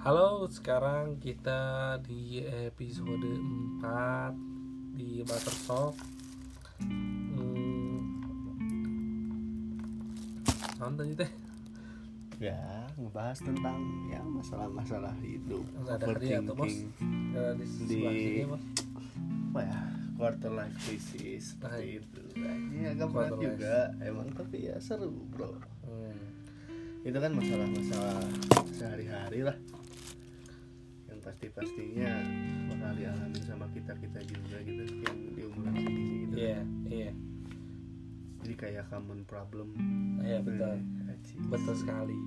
Halo, sekarang kita di episode 4 di Butter Talk. Hmm, naon tadi teh? ya ngebahas tentang ya masalah-masalah hidup Ada hadiah tuh, Bos. di Di- sini, Bos. apa ya quarter life crisis Nah, itu ini agak berat juga emang tapi ya seru bro Hmm, itu kan masalah-masalah sehari-hari lah yang pasti-pastinya bakal dialami sama kita kita juga gitu yang di umuran segini gitu Iya, iya, jadi kayak common problem iya betul, Eh, aci. betul sekali.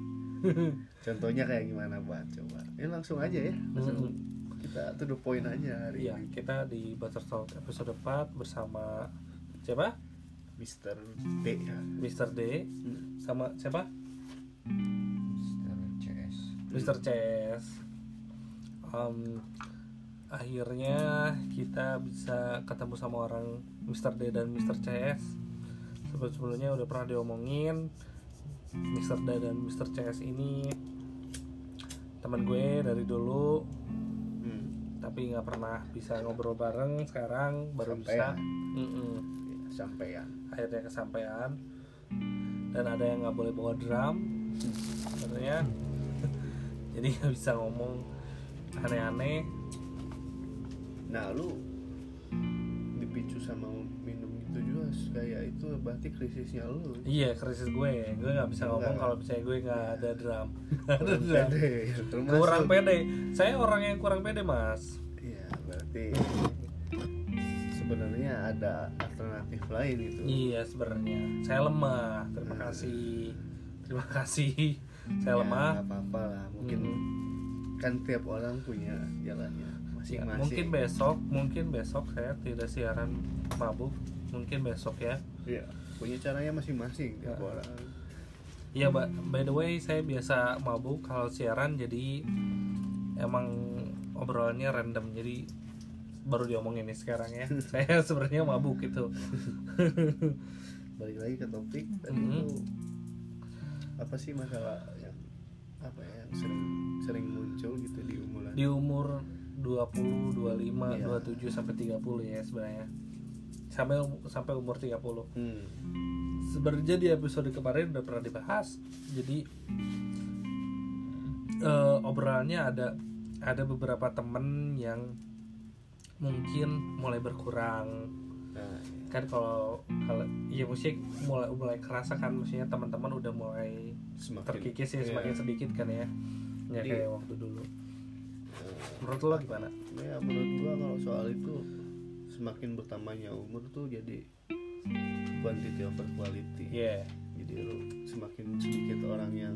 contohnya kayak gimana buat coba ini langsung aja ya langsung Hmm. kita to the point aja hari Iya, ini kita di Butter Talk episode 4 bersama siapa? Mister D ya Mr. D sama siapa? Mr. CS Mr. CS. Em, akhirnya kita bisa ketemu sama orang Mr. D dan Mr. CS. Sebelum-sebelumnya udah pernah diomongin Mr. D dan Mr. CS ini teman gue dari dulu hmm. tapi nggak pernah bisa ngobrol bareng sekarang baru Sampean. bisa Mm-mm. Ya, sampean akhirnya kesampaian dan ada yang nggak boleh bawa drum katanya jadi nggak bisa ngomong aneh-aneh. Nah lu dipicu sama minum itu juga kayak itu berarti krisisnya lu. Iya krisis gue. Gue nggak bisa ngomong Enggak. kalau misalnya gue nggak ada drum. Ada kurang drum. pede ya, kurang pede. Saya orang yang kurang pede mas. Iya berarti sebenarnya ada alternatif lain itu iya sebenarnya. Saya lemah. Terima Hmm. kasih. Terima kasih. Saya Ya, lemah apa-apa lah. Mungkin Mm. Kan tiap orang punya jalannya Ya, masing-masing mungkin besok mungkin besok saya tidak siaran mabuk mungkin besok ya Iya, punya caranya masing-masing tiap Ya. orang Iya, Mbak. By the way, saya biasa mabuk kalau siaran jadi emang obrolannya random. Jadi baru diomongin nih sekarang ya. saya sebenarnya mabuk gitu. balik lagi ke topik tadi Mhm. itu apa sih masalah apa ya sering sering muncul gitu di umuran Di umur 20, 25, Iya. 27 sampai 30 ya sebenarnya. Sampai sampai umur 30. Hmm. Sebenarnya di episode kemarin udah pernah dibahas. Jadi eh, obrolannya ada ada beberapa temen yang mungkin mulai berkurang Nah, kan kalau kalau iya musik mulai mulai kerasa kan maksudnya teman-teman udah mulai semakin terkikis ya iya. semakin sedikit kan ya. Nggak Jadi- kayak waktu dulu. Eh, menurut lo gimana? ya menurut gua kalau soal itu semakin bertambahnya umur tuh jadi quantity over quality. Iya. Jadi lu semakin sedikit orang yang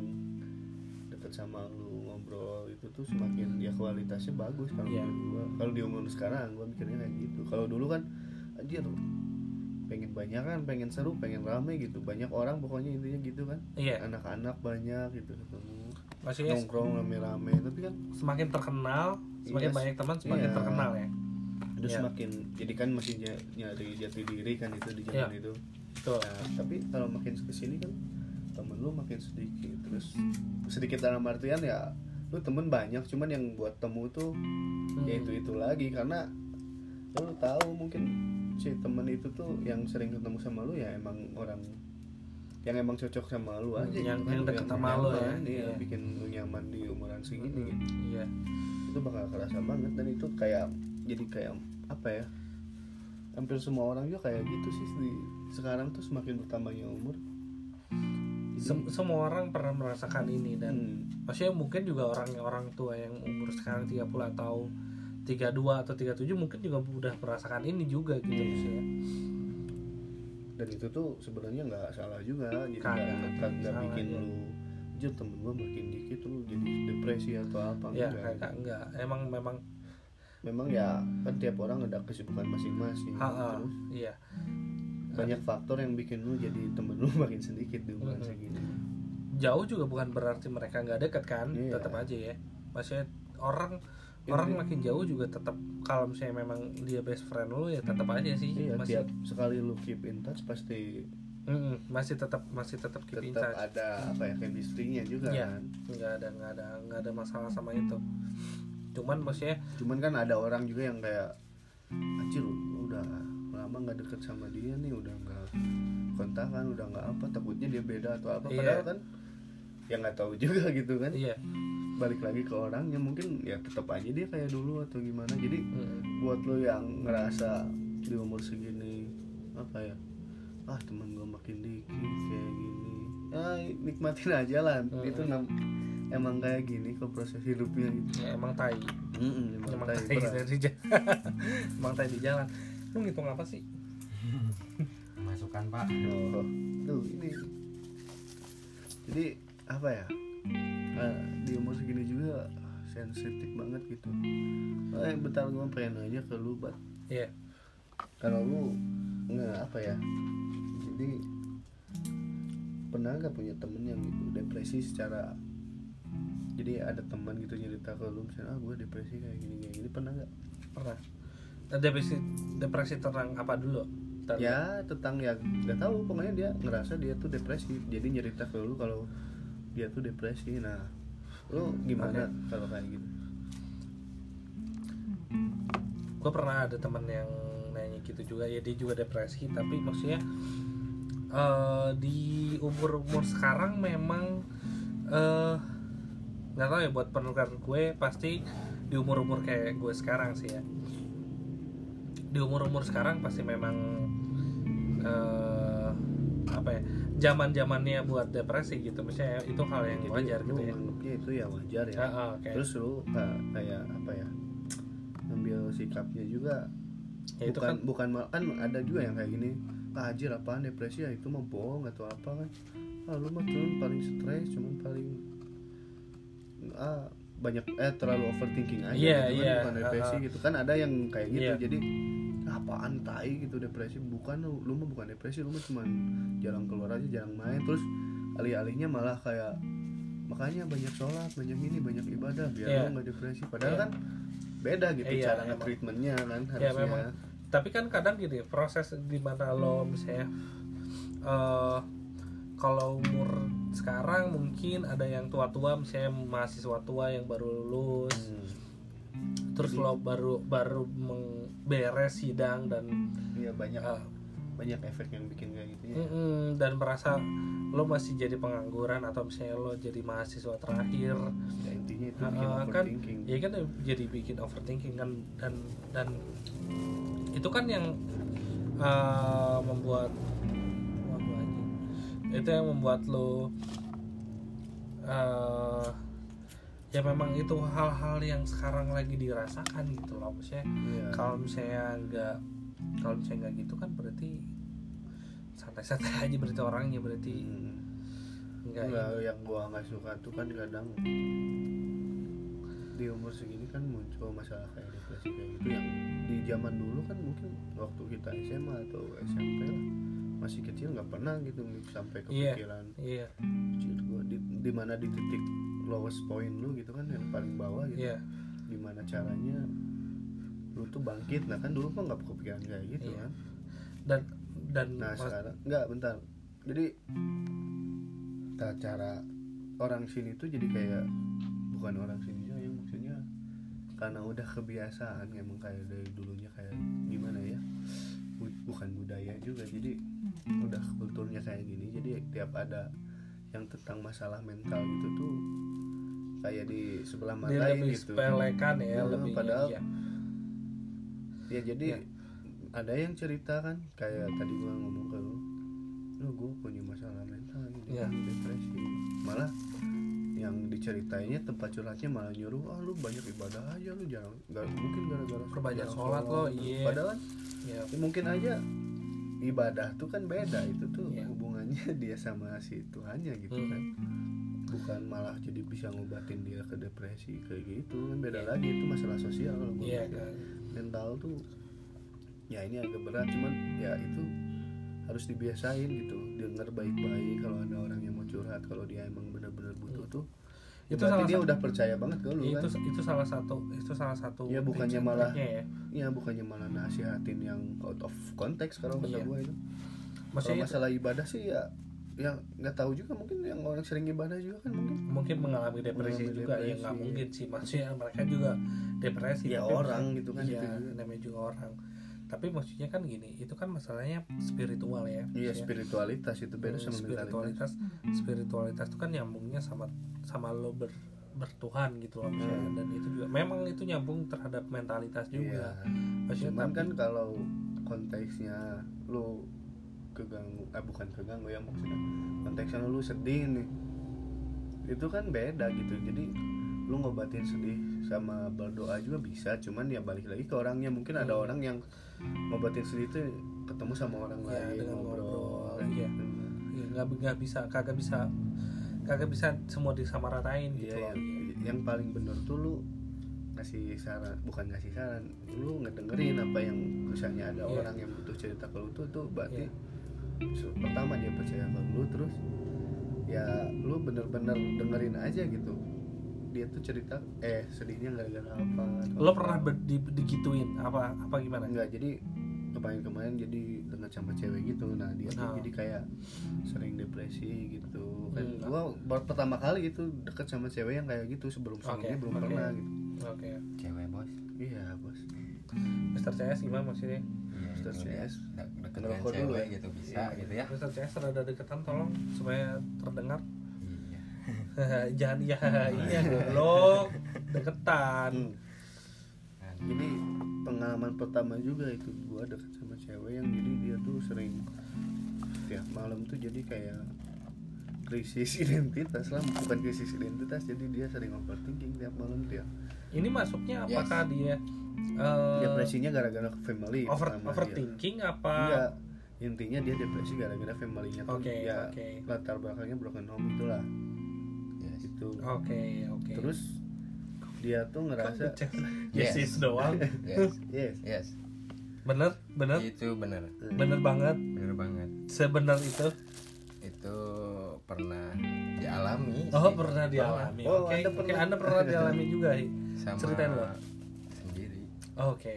dekat sama lu ngobrol itu tuh semakin ya kualitasnya bagus kalau Iya. menurut gua. Kalau di umur sekarang gua mikirnya kayak gitu. Kalau dulu kan anjir pengen banyak kan pengen seru pengen rame gitu. Banyak orang pokoknya intinya gitu kan. Iya. Anak-anak banyak gitu. Ketemu maksudnya nongkrong rame-rame. Tapi kan semakin terkenal semakin Iya, banyak teman semakin iya. terkenal ya. Itu Iya. semakin jadi kan masih ny- nyari jati diri kan itu di zaman Iya. itu. Betul. Nah, tapi kalau makin ke sini kan temen lu makin sedikit. Terus sedikit dalam artian ya lu temen banyak cuman yang buat temu tuh ya Hmm. itu itu lagi. Karena ya lu tahu mungkin si temen itu tuh yang sering ketemu sama lu ya emang orang yang emang cocok sama lu aja Yang- gitu yang deket sama lu ya, nyaman, iya, iya. bikin lu nyaman di umuran segini gitu. iya itu bakal kerasa banget dan itu kayak jadi kayak apa ya hampir semua orang juga kayak gitu sih di sekarang tuh semakin bertambahnya umur Sem- semua orang pernah merasakan ini dan hmm, maksudnya mungkin juga orang orang tua yang umur sekarang 30 atau 32 atau 37 mungkin juga udah merasakan ini juga gitu Iya. maksudnya dan itu tuh sebenarnya nggak salah juga jadi Kagak, nggak bikin iya. lu Jujur temen gua makin dikit lu jadi depresi atau apa ya enggak. kayak enggak emang memang memang ya kan tiap orang ada kesibukan masing-masing ha -ha, terus iya banyak faktor yang bikin lu jadi temen lu makin sedikit di Mhm. segini jauh juga bukan berarti mereka nggak dekat kan Iya. tetap aja ya maksudnya orang Iya, orang iya. makin jauh juga tetap kalau misalnya memang dia best friend lu ya tetap aja sih iya masih tiap sekali lu keep in touch pasti Mm-mm, masih tetap masih tetap keep in tetap touch ada apa ya chemistry-nya juga Iya. kan nggak ada nggak ada nggak ada masalah sama itu cuman maksudnya cuman kan ada orang juga yang kayak anjir udah lama nggak deket sama dia nih udah nggak kontakan udah nggak apa takutnya dia beda atau apa Iya. padahal kan ya nggak tahu juga gitu kan iya balik lagi ke orangnya mungkin ya tetap aja dia kayak dulu atau gimana. Jadi Mm-mm. buat lo yang ngerasa di umur segini apa ya ah teman gue makin dikit kayak gini. Ah nikmatin aja lah. Mm-mm. itu nam- emang kayak gini kok proses hidupnya gitu. Ya, emang tai. Mm-mm, emang emang tai tai dari jalan emang tai di jalan. Lu ngitung apa sih? Masukan pak. Oh, tuh ini. Jadi apa ya? Eh, di umur segini juga sensitif banget gitu. Eh, bentar gue pengen nanya ke lu, Bat. iya Kalau lu nggak apa ya? Jadi pernah nggak punya temen yang gitu depresi secara jadi ada teman gitu cerita ke lu misalnya ah gue depresi kayak gini kayak gini pernah nggak pernah Nah, depresi depresi tentang apa dulu Tentang- ya tentang ya nggak tahu pokoknya dia ngerasa dia tuh depresi jadi nyerita ke lu kalau dia tuh depresi. Nah lu gimana kalau kayak gitu? Gue pernah ada teman yang nanya gitu juga. Ya dia juga depresi tapi maksudnya eh, di umur umur sekarang memang eh, nggak tahu ya buat pendengar gue pasti di umur umur kayak gue sekarang sih ya. Di umur umur sekarang pasti memang eh, apa ya zaman zamannya buat depresi gitu misalnya itu hal yang Jadi wajar gitu ya itu ya wajar ya Ah, ah, oke. terus lu ka- kayak apa ya ngambil sikapnya juga Ya, itu bukan kan- bukan kan ada juga yang kayak gini ah anjir apaan depresi ya itu mah bohong atau apa kan ah lu mah cuman paling stres cuman paling ah banyak eh terlalu overthinking aja Iya, gitu kan, iya, bukan depresi ah, ah. gitu kan ada yang kayak gitu Iya. jadi "Ah, apaan tai gitu depresi. Bukan lu, lu mah bukan depresi lu mah cuman jarang keluar aja jarang main. Terus alih-alihnya malah kayak makanya banyak sholat banyak ini banyak ibadah biar Iya. lu nggak depresi. Padahal Iya. kan beda gitu Iya, cara emang. nge-treatmentnya kan ya harusnya. memang. Tapi kan kadang gini proses di mana lo misalnya eh kalau umur sekarang mungkin ada yang tua-tua misalnya mahasiswa tua yang baru lulus. Hmm, terus lo baru baru meng- beres sidang dan iya banyak. eh, banyak efek yang bikin kayak gitu ya. Mm-mm, dan merasa lo masih jadi pengangguran atau misalnya lo jadi mahasiswa terakhir. Ya intinya itu Uh, bikin uh, kan ya kan jadi bikin overthinking kan dan dan itu kan yang uh, membuat waduh itu yang membuat lo uh, ya memang itu hal-hal yang sekarang lagi dirasakan gitu loh maksudnya Iya. kalau misalnya nggak kalau misalnya nggak gitu kan berarti santai-santai aja berarti orangnya berarti Hmm. nggak Enggak, yang gua nggak suka tuh kan kadang di umur segini kan muncul masalah kayak depresi kayak gitu yang di zaman dulu kan mungkin waktu kita SMA atau SMP lah masih kecil nggak pernah gitu sampai Iya. kepikiran iya Anjir, gua di, di mana di titik lowest point lu gitu kan yang paling bawah gitu iya gimana caranya lu tuh bangkit nah kan dulu kok nggak kepikiran kayak gitu Iya. kan dan dan Nah sekarang nggak bentar. Jadi cara orang sini tuh jadi kayak bukan orang sini ya maksudnya karena udah kebiasaan emang kayak dari dulunya kayak gimana ya bu- bukan budaya juga jadi udah kulturnya kayak gini jadi tiap ada yang tentang masalah mental gitu tuh kayak di sebelah dia mata lebih gitu sepelekan ya Hmm, lebih padahal iya. ya jadi Ya. ada yang cerita kan kayak tadi gua ngomong ke lu lu gue punya masalah mental gitu Ya. depresi malah yang diceritainnya tempat curhatnya malah nyuruh ah lu banyak ibadah aja lu jangan nggak mungkin gara-gara Perbanyak jarang sholat lo, iya. padahal kan ya ya mungkin aja ibadah tuh kan beda itu tuh Iya. hubungannya dia sama si Tuhannya gitu Hmm. kan bukan malah jadi bisa ngobatin dia ke depresi kayak gitu kan beda Iya. lagi itu masalah sosial kalau pikir kan mental tuh ya ini agak berat cuman ya itu harus dibiasain gitu denger baik-baik kalau ada orang yang mau curhat kalau dia emang benar-benar butuh tuh ya Itu berarti salah dia satu- udah percaya banget ke lu itu kan? itu salah satu itu salah satu Ya, bukannya malah- ya. ya bukannya malah nasihatin yang out of context kalau kata Iya. gua itu. Kalau maksudnya itu masalah ibadah sih ya yang nggak tahu juga mungkin yang orang sering ibadah juga kan mungkin. Mungkin mengalami depresi Mengalami juga ya depresi. nggak mungkin sih. Maksudnya mereka juga depresi Ya, orang gitu kan, itu juga. namanya juga orang tapi maksudnya kan gini itu kan masalahnya spiritual ya iya Maksudnya, spiritualitas itu beda hmm, sama mentalitas spiritualitas spiritualitas itu kan nyambungnya sama sama lo ber, bertuhan gitu loh misalnya. Hmm. dan itu juga memang itu nyambung terhadap mentalitas Iya. juga maksudnya cuman tapi- kan kalau konteksnya lu keganggu eh bukan keganggu ya maksudnya konteksnya lu sedih nih itu kan beda gitu jadi lu ngobatin sedih sama berdoa juga bisa cuman ya balik lagi ke orangnya mungkin ada Hmm. orang yang ngobatin sedih itu ketemu sama orang Ya, lain dengan ngobrol, ngobrol, iya. gitu. ya, nggak nggak bisa kagak bisa kagak bisa semua disamaratain Iya, gitu loh yang, yang paling bener tuh lu ngasih saran bukan ngasih saran lu ngedengerin apa yang misalnya ada Iya. orang yang butuh cerita ke lu tuh tuh berarti Iya. pertama dia percaya ke lu terus ya lu bener-bener dengerin aja gitu dia tuh cerita eh sedihnya gara-gara apa lo apa. pernah ber- di, digituin apa apa gimana enggak jadi kemarin-kemarin jadi dengan sama cewek gitu nah dia tuh Ah. jadi kayak sering depresi gitu kan Hmm. gua baru pertama kali gitu deket sama cewek yang kayak gitu sebelum sebelumnya belum oke. pernah gitu oke cewek bos iya bos Mr. CS gimana maksudnya iya dia. CS. Deket dengan dulu ya? gitu bisa Iya. gitu ya Mr. CS rada deketan tolong supaya terdengar jangan iya iya goblok deketan Hmm. Kan. jadi pengalaman pertama juga itu gua deket sama cewek yang jadi dia tuh sering tiap malam tuh jadi kayak krisis identitas lah bukan krisis identitas jadi dia sering overthinking tiap malam dia ini masuknya Yes. apakah dia eh, depresinya gara-gara family over pertama, overthinking iya. apa enggak intinya dia depresi gara-gara familynya tuh Oke, ya oke. latar belakangnya broken home itulah yes itu oke oke. Terus dia tuh ngerasa yes, yes. Doang? Yes yes. Yes. Bener? Bener? Itu bener. Bener banget. Bener banget. Sebenar itu? Itu pernah dialami oh sih. pernah dialami. Oh, oke Anda oke. pernah. anda pernah dialami juga Hi? sama ceritain lo. sendiri. Oke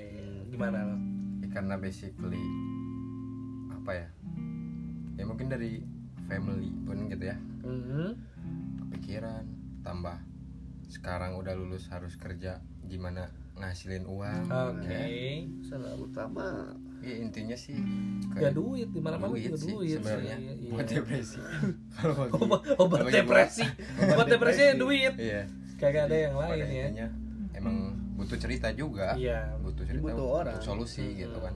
gimana lo? Ya, karena basically apa ya? Ya mungkin dari family pun gitu ya. Mhm. Kepikiran tambah sekarang udah lulus harus kerja gimana ngasilin uang oke. Ya. salah utama. Ya, intinya sih ya duit di mana mana duit juga duit sebenarnya. Iya, iya. buat depresi. Kalau obat depresi. Obat depresi ya duit. Iya. Kagak ada yang lain ya. intinya emang butuh cerita juga. Iya. Butuh cerita butuh orang. solusi gitu kan.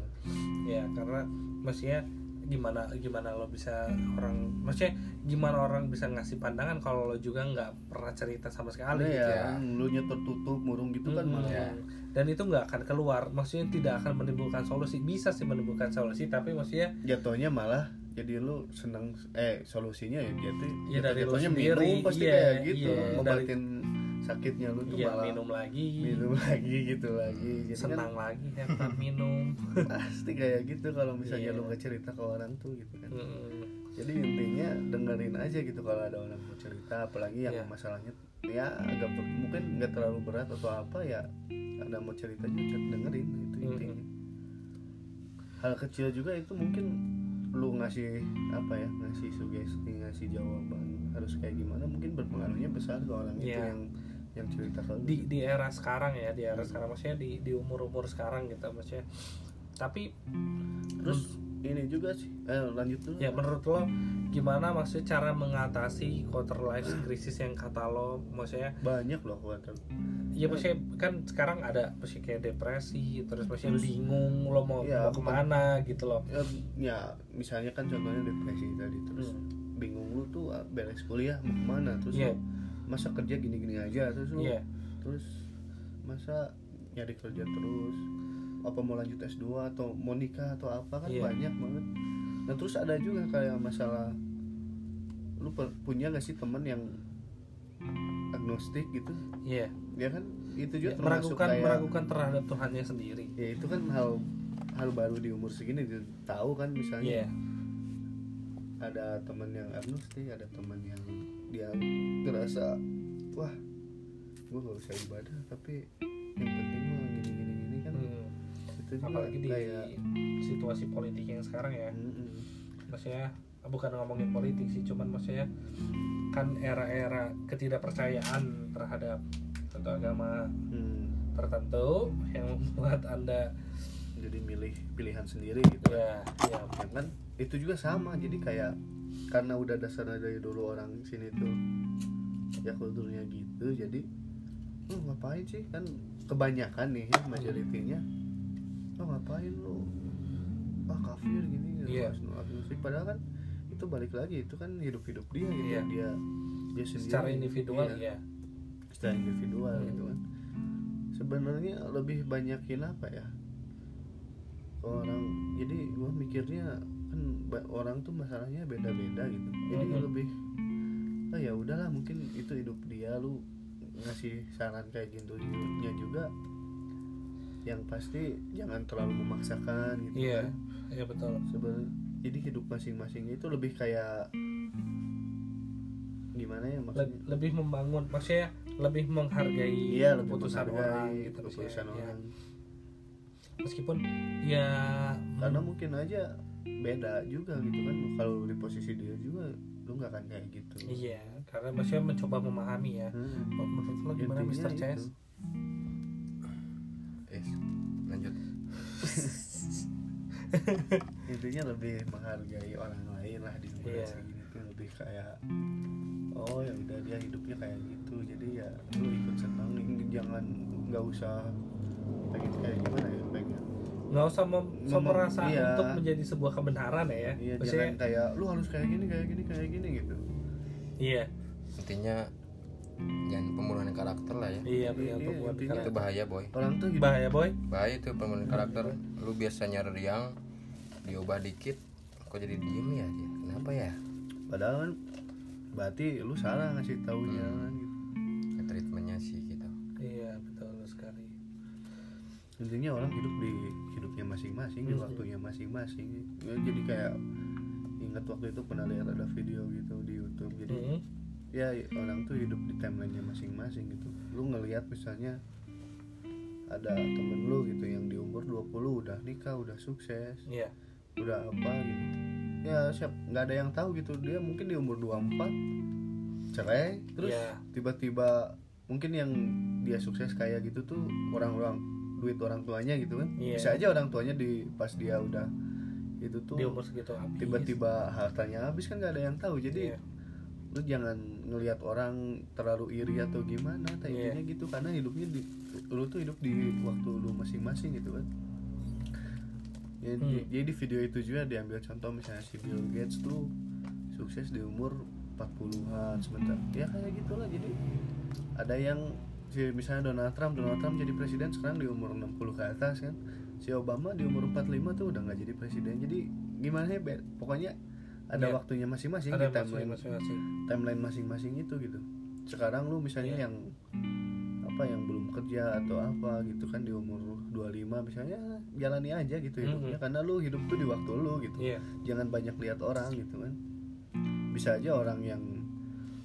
Ya karena maksudnya gimana gimana lo bisa orang maksudnya gimana orang bisa ngasih pandangan kalau lo juga nggak pernah cerita sama sekali ada gitu ya, ya. lu nya tertutup murung gitu kan malah Ya. dan itu nggak akan keluar maksudnya tidak akan menimbulkan solusi bisa sih menimbulkan solusi tapi maksudnya jatuhnya malah jadi lu seneng eh solusinya ya dia tuh Ya, dari lu sendiri, minum pasti iya, kayak gitu iya, ngobatin sakitnya lu tuh ya malah minum lagi minum lagi gitu lagi jadi kan senang lagi hebat minum pasti kayak gitu kalau misalnya Iya. lu nggak cerita ke orang tuh gitu kan Mm. jadi intinya dengerin aja gitu kalau ada orang mau cerita apalagi yang Iya. masalahnya ya agak mungkin nggak terlalu berat atau apa ya ada mau cerita juga dengerin itu Mm-mm. intinya hal kecil juga itu mungkin lu ngasih apa ya ngasih sugesti ngasih jawaban harus kayak gimana mungkin berpengaruhnya besar ke orang itu Iya. yang yang cerita ke lu di di era sekarang ya di era sekarang. Maksudnya di di umur umur sekarang gitu maksudnya. Tapi terus ini juga sih. Eh lanjut dulu. Ya menurut lo gimana maksudnya cara mengatasi quarter life crisis yang kata lo? Maksudnya banyak loh kuat ya maksudnya kan sekarang ada maksudnya kayak depresi terus maksudnya bingung lo mau Iya, mau ke mana gitu loh ya, ya misalnya kan contohnya depresi tadi terus Hmm. bingung lu tuh ah, beres kuliah mau ke mana terus lu masa kerja gini-gini aja terus lu Iya. terus masa nyari kerja terus? Apa mau lanjut S2 atau mau nikah atau apa? Kan Iya. banyak banget. Nah terus ada juga kayak masalah lu per- punya gak sih temen yang agnostik gitu? Iya. Ya kan? Itu juga Ya, termasuk meragukan kayak meragukan terhadap Tuhannya sendiri. Ya itu kan hal hal baru di umur segini gitu. tahu kan misalnya. Iya. Ada teman yang agnostik ada teman yang dia ngerasa wah gue gak usah ibadah tapi yang penting mah gini gini gini kan? Hmm. itu juga apalagi di kayak situasi politik yang sekarang ya. Mm-mm. maksudnya bukan ngomongin politik sih cuman maksudnya kan era-era ketidakpercayaan terhadap satu agama hmm, tertentu yang membuat anda jadi milih pilihan sendiri gitu. Ya ya ya kan? Itu juga sama jadi kayak karena udah dasarnya dari dulu orang sini tuh ya kulturnya gitu jadi lu ngapain sih? Kan kebanyakan nih ya majoritinya lo ngapain lu? Ah kafir gini Iya. harus nolak musik. Padahal kan itu balik lagi itu kan hidup hidup dia gitu Iya. dia dia sendiri. Secara individual Iya, ya secara individual Hmm. gitu kan. Sebenarnya lebih banyakin apa ya? Orang jadi gua mikirnya kan orang tuh masalahnya beda-beda gitu jadi Mhm. lebih oh ya udahlah mungkin itu hidup dia lu ngasih saran kayak gitu nya juga yang pasti jangan terlalu memaksakan gitu iya kan iya betul Seben- jadi hidup masing-masing itu lebih kayak gimana ya Le- maksudnya lebih membangun maksudnya lebih menghargai Iya, lebih keputusan menghargai orang gitu keputusan maksudnya. Ya. orang. meskipun ya Karena mungkin aja beda juga gitu kan. Kalau di posisi dia juga lu nggak akan kayak gitu. iya karena maksudnya mencoba memahami ya Hmm. Oh, menurut lo gimana Intinya Mr. Itu. eh lanjut Intinya lebih menghargai orang lain lah di umur Iya. segini tuh lebih kayak oh ya udah dia hidupnya kayak gitu jadi ya lu ikut senang jangan nggak usah pengen kayak gimana ya pengen nggak usah mem merasa iya. untuk menjadi sebuah kebenaran ya iya maksudnya jangan kayak lu harus kayak gini kayak gini kayak gini gitu. Iya. Intinya jangan pembunuhan karakter lah ya. Iya benar Iya, pembuat intinya- itu bahaya boy. Orang tuh hidup bahaya boy. Bahaya itu pembunuhan karakter. Lu biasanya riang diubah dikit kok jadi diem ya dia kenapa ya? Padahal kan berarti lu salah ngasih taunya Hmm. kan gitu. Ya, treatmentnya sih intinya orang hidup di hidupnya masing-masing di Mhm. waktunya masing-masing Ya, jadi kayak ingat waktu itu pernah lihat ada video gitu di YouTube jadi Mhm. ya orang tuh hidup di timelinenya masing-masing gitu lu ngelihat misalnya ada temen lu gitu yang di umur 20 udah nikah udah sukses iya udah apa gitu ya siap nggak ada yang tahu gitu dia mungkin di umur 24 cerai terus Iya. tiba-tiba mungkin yang dia sukses kayak gitu tuh orang-orang duit orang tuanya gitu kan Iya. bisa aja orang tuanya di pas dia udah itu tuh di umur segitu habis tiba-tiba hartanya habis kan nggak ada yang tahu jadi Iya. lu jangan ngelihat orang terlalu iri atau gimana Iya. intinya gitu karena hidupnya di lu tuh hidup di waktu lu masing-masing gitu kan ya, Hmm. di- jadi di video itu juga diambil contoh misalnya si Bill Gates tuh sukses di umur 40-an sebentar ya kayak gitulah jadi ada yang misalnya Donald Trump Donald Trump jadi presiden sekarang di umur 60 ke atas kan. Si Obama di umur 45 tuh udah nggak jadi presiden. Jadi gimana ya pokoknya ada Iya. waktunya masing-masing ada di timeline masing-masing. timeline masing-masing itu gitu. Sekarang lu misalnya Iya. yang apa yang belum kerja atau apa gitu kan di umur 25 misalnya jalani aja gitu hidupnya. Mhm. karena lu hidup tuh di waktu lu gitu. Iya. Jangan banyak lihat orang gitu kan. Bisa aja orang yang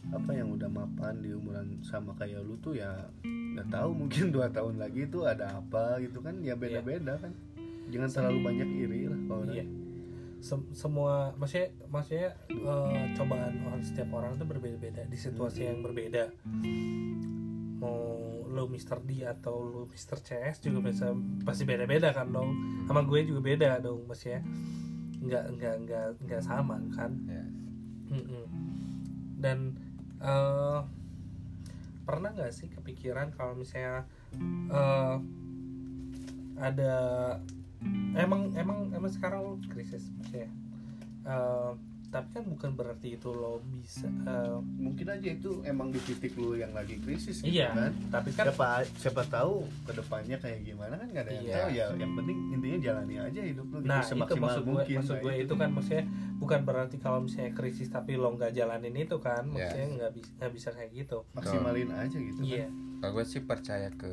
apa yang udah mapan di umuran sama kayak lu tuh ya nggak tahu mungkin dua tahun lagi tuh ada apa gitu kan ya beda-beda kan jangan terlalu banyak iri lah kalau orang. iya Sem- semua maksudnya maksudnya eh, cobaan orang setiap orang itu berbeda-beda di situasi yang berbeda mau lo Mr. D atau lo Mr. CS juga bisa pasti beda-beda kan dong sama gue juga beda dong maksudnya nggak nggak nggak nggak sama kan ya Mm-mm. dan eh, pernah nggak sih kepikiran kalau misalnya eh, ada emang emang emang sekarang krisis maksudnya Eh, tapi kan bukan berarti itu lo bisa eh, mungkin aja itu emang di titik lu yang lagi krisis gitu iya kan. tapi kan siapa siapa tahu ke depannya kayak gimana kan nggak ada yang Iya. tahu. Ya yang penting intinya jalani aja hidup lu gitu nah itu maksud gue mungkin maksud gue itu kan maksudnya bukan berarti kalau misalnya krisis tapi lo nggak jalanin itu kan Iya. maksudnya nggak bisa nggak bisa kayak gitu. Maksimalin aja gitu iya. Kalau gue sih percaya ke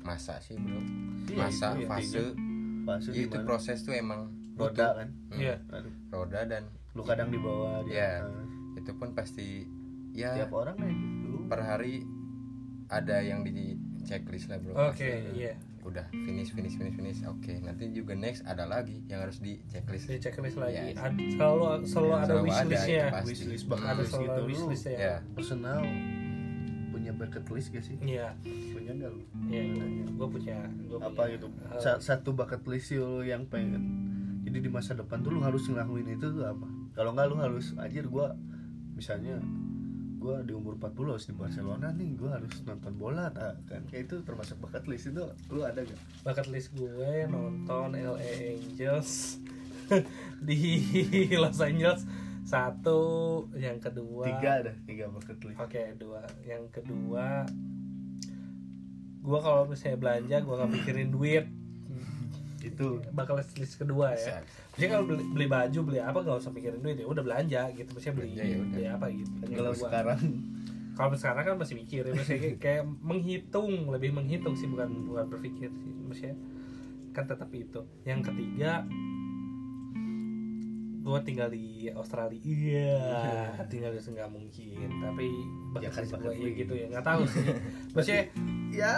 masa sih bro. Iya, masa itu fase. intinya. fase itu proses tuh emang roda butuh. kan? Hmm, iya roda dan lu kadang di bawah di Iya. atas. itu pun pasti ya tiap orang kayak gitu. per hari ada yang di checklist lah bro. Oke pasti. iya. Udah finish finish finish finish. Oke nanti juga next ada lagi yang harus di checklist. Di checklist lagi. Iya. Ad- selalu selalu Ya, ada selalu ada, wishlistnya wishlist Hmm. bucket ada list selalu gitu. lu wishlist ya ya personal punya bucket list gak sih? Iya. Punya gak lu? Iya gue punya gua apa punya, gitu? Eh, Sa- satu bucket list lu yang pengen. Jadi di masa depan tuh lu harus ngelakuin itu tuh apa kalau nggak lu harus aja gua misalnya gua di umur 40 harus di Barcelona nih gua harus nonton bola tak kan? Kayak itu termasuk bucket list. Itu lu ada gak bucket list gue nonton LA Angels di Los Angeles. Satu yang kedua. Tiga ada tiga bucket list. Oke dua. Yang kedua gue kalau misalnya belanja gue nggak mikirin duit itu bakal list, list kedua ya. Bisa Maksudnya kalau beli, beli baju beli apa nggak usah mikirin duit ya udah belanja gitu. Maksudnya beli Belanja ya udah. beli apa gitu. Kalau sekarang kalau sekarang kan masih mikir ya maksudnya kayak, kayak menghitung lebih menghitung sih bukan bukan berpikir sih. Maksudnya kan tetap itu. Yang ketiga gue tinggal di Australia. Iya. Tinggal di nggak mungkin tapi Ya bahkan kan, gue iya gitu ya. Nggak tahu sih. Maksudnya ya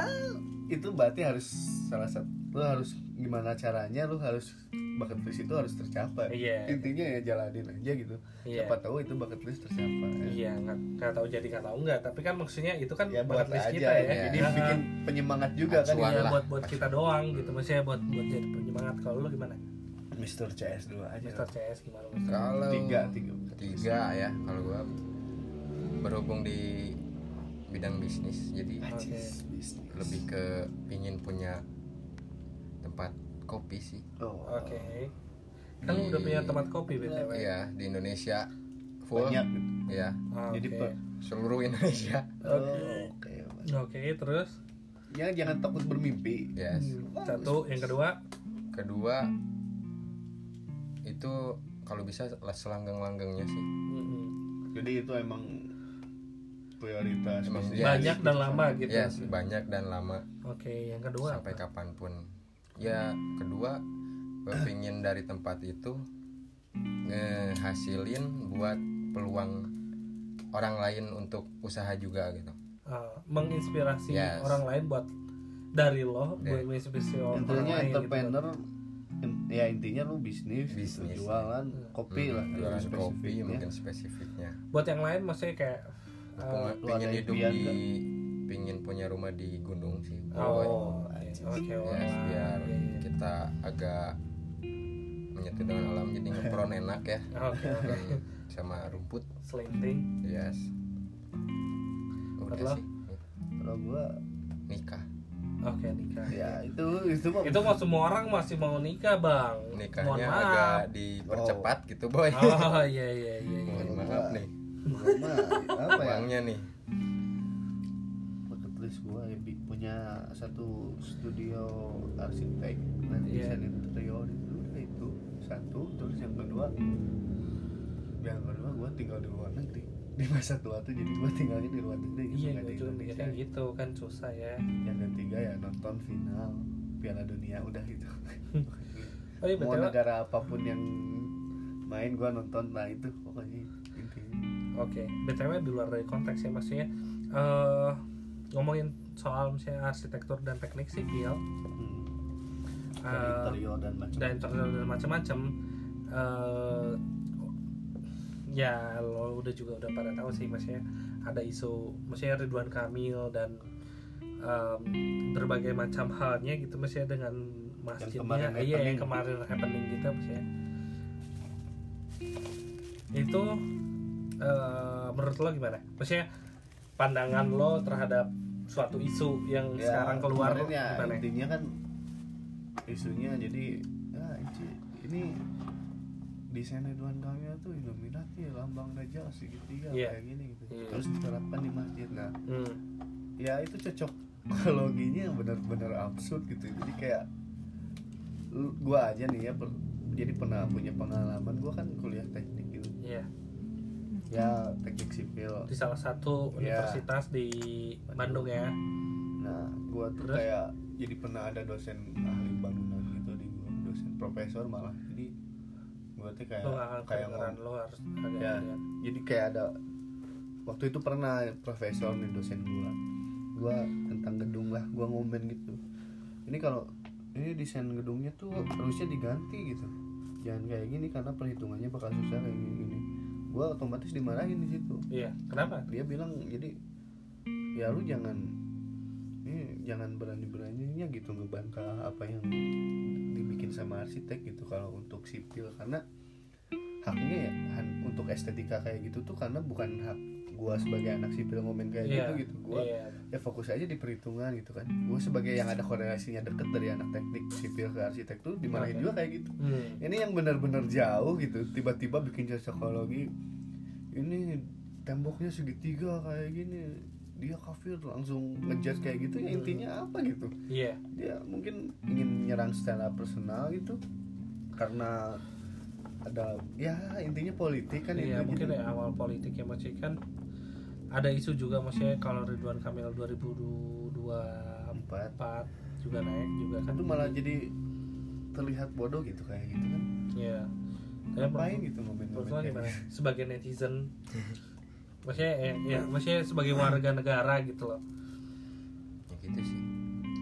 itu berarti harus salah satu lu harus gimana caranya lu harus bucket list itu harus tercapai. Iya. intinya ya jalanin aja gitu. Iya. siapa tahu itu bucket list tercapai. Iya nggak nggak tahu jadi nggak tahu nggak. Tapi kan maksudnya itu kan ya buat bucket list aja kita ya, ya. jadi Nah, bikin penyemangat juga kan Acuan iya, lah. buat buat kita doang gitu. Maksudnya buat buat jadi penyemangat. Kalau lu gimana? Mister CS dulu aja. Mister CS gimana kalau tiga tiga. tiga ya kalau gua berhubung di bidang bisnis jadi bisnis. lebih ke pingin punya kopi sih oh, Oke. Kan lu udah punya tempat kopi BTW. Iya di Indonesia full banyak ya jadi oke. per- seluruh Indonesia Oke. Oh, oke Oke, terus ya jangan takut bermimpi yes Hmm, satu, yang kedua kedua itu kalau bisa lah selanggang-langgangnya sih mm-mm. jadi itu emang prioritas Emang. Yes. banyak dan lama gitu. yes banyak dan lama Oke, yang kedua sampai apa? kapan pun ya kedua gue pingin dari tempat itu ngehasilin buat peluang orang lain untuk usaha juga gitu Ah, menginspirasi Yes. orang lain buat dari lo buat Dari- menginspirasi orang intinya lain entrepreneur in- ya intinya lu bisnis, Bisnis. jualan kopi Hmm, lah jualan kopi spesifiknya. mungkin spesifiknya gitu. Buat yang lain maksudnya kayak ah, Peng- lu pingin ada hidup di nggak? pingin punya rumah di gunung sih oh, anjing. Oke, wah, Yes, biar iya. kita agak menyatu dengan alam jadi ngepron enak ya Oke. Hmm, sama rumput Selinting. yes udah lo? sih kalau gua nikah Oke, nikah. ya itu itu mah Itu mah semua orang masih mau nikah, Bang. Mohon nikahnya maaf. agak dipercepat gitu boy Oh, iya iya iya. iya. mohon maaf nih gua mah apa ya uangnya nih bucket list gua ya bi- punya satu studio arsitek dan Iya. desain interior itu itu satu terus yang kedua yang kedua gua tinggal di luar negeri. Di masa tua tuh jadi gua tinggalnya di luar negeri gitu, Iya, nggak gue juga mikirnya gitu kan susah ya. yang ketiga ya nonton final Piala Dunia udah gitu. Oh iya mau negara apa pun yang main gua nonton. Nah itu pokoknya intinya. Oke, btw di luar dari konteks ya maksudnya eh ngomongin soal misalnya arsitektur dan teknik sipil. Hmm. eh, Dan interior dan macam dan interior dan macam-macam. Eh ya lo udah juga udah pada tahu sih maksudnya ada isu maksudnya Ridwan Kamil dan em, berbagai macam halnya gitu maksudnya dengan masjidnya. Kemarin iya yang kemarin happening gitu maksudnya. Itu eh, menurut lo gimana? Maksudnya pandangan lo terhadap suatu isu yang Ya, sekarang keluar ya gimana intinya kan isunya jadi ya ini- desain Ridwan Kamil tuh Illuminati lambang Dajjal segitiga Iya. kayak gini gitu Iya. terus diterapkan di masjid nah Hmm. ya itu cocok loginya benar-benar absurd gitu jadi kayak gua aja nih ya per- jadi pernah punya pengalaman gua kan kuliah teknik gitu Iya. Ya teknik sipil. Di salah satu Iya. universitas di Bandung. Ya. Nah gua tuh Terus? kayak jadi pernah ada dosen ahli bangunan gitu di gua dosen profesor malah. Jadi gua tuh kayak lo kayak ngom- lo harus agak Ya. jadi kayak ada waktu itu pernah profesor nih dosen gua. Gua tentang gedung lah gua ngomen gitu. Ini kalau ini desain gedungnya tuh harusnya diganti gitu. Jangan kayak gini karena perhitungannya bakal susah kayak gini, gini. Gue otomatis dimarahin di situ. Iya kenapa? Dia bilang jadi ya lu jangan ini jangan berani beraninya gitu ngebantah apa yang dibikin sama arsitek gitu kalau untuk sipil. Karena haknya ya untuk estetika kayak gitu tuh karena bukan hak gua sebagai anak sipil ngomong kayak Iya, gitu gitu gua iya. ya fokus aja di perhitungan gitu kan gua sebagai yang ada korelasinya deket dari anak teknik sipil ke arsitek tuh dimarahin Oke. juga kayak gitu Hmm. ini yang benar-benar jauh gitu tiba-tiba bikin cocokologi ini temboknya segitiga kayak gini dia kafir langsung ngejudge kayak gitu ya intinya apa gitu iya dia mungkin ingin menyerang secara personal gitu karena ada ya intinya politik kan iya mungkin Jadi- ya awal politik ya maksudnya kan ada isu juga maksudnya kalau Ridwan Kamil 2024 empat juga naik juga kan itu malah jadi terlihat bodoh gitu kayak gitu kan Iya. Tapi ngapain gitu gimana? gitu. Sebagai netizen, maksudnya ya, ya, maksudnya sebagai warga negara gitu loh. ya gitu sih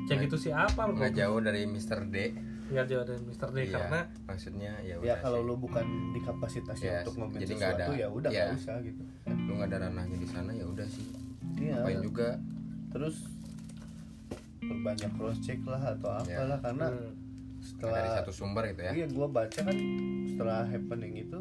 Ya gitu sih apa nggak jauh dari Mr. D Nggak jauh dari Mr. D Iya, karena maksudnya ya ya kalau sih. lu bukan dikapasitasi Yes, untuk ngomong jadi nggak sesuatu ada- ya udah iya. nggak usah gitu lu nggak ada ranahnya di sana ya udah sih iya ngapain juga terus perbanyak cross check lah atau Ya. apalah karena hmm, setelah dari satu sumber gitu ya iya gua baca kan setelah happening itu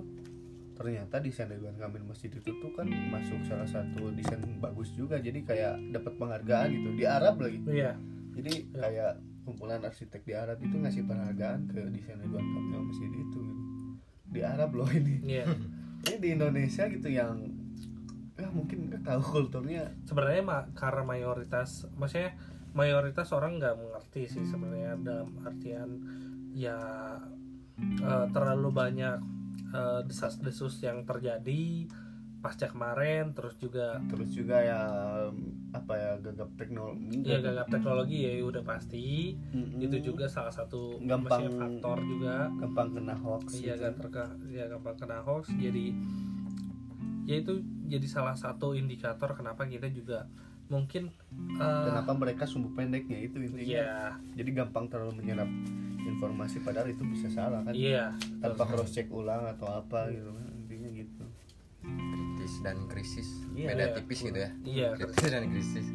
ternyata desain Ridwan Kamil Masjid itu tuh kan masuk salah satu desain bagus juga jadi kayak dapat penghargaan gitu di Arab lagi iya jadi Ya. kayak kumpulan arsitek di Arab itu ngasih penghargaan ke desain Ridwan Kamil Masjid itu. Gitu. di Arab loh ini. Iya. Ini di Indonesia gitu yang ya mungkin nggak tahu kulturnya. Sebenarnya ma- karena mayoritas maksudnya mayoritas orang nggak mengerti sih sebenarnya dalam artian ya eh, terlalu banyak eh, desas-desus yang terjadi pasca kemarin terus juga terus juga ya apa ya gagap teknologi ya gagap teknologi ya udah pasti. Mm-mm. itu juga salah satu Gampang- faktor juga. gampang kena hoax iya gitu. terka ya gampang kena hoax. Jadi ya itu jadi salah satu indikator kenapa kita juga mungkin eh, kenapa mereka sumbu pendeknya itu intinya. Iya. Jadi gampang terlalu menyerap informasi padahal itu bisa salah kan. Iya tanpa cross check ulang atau apa gitu kan. gitu kritis dan krisis Iya, beda iya. tipis gitu ya. Iya, kritis dan krisis.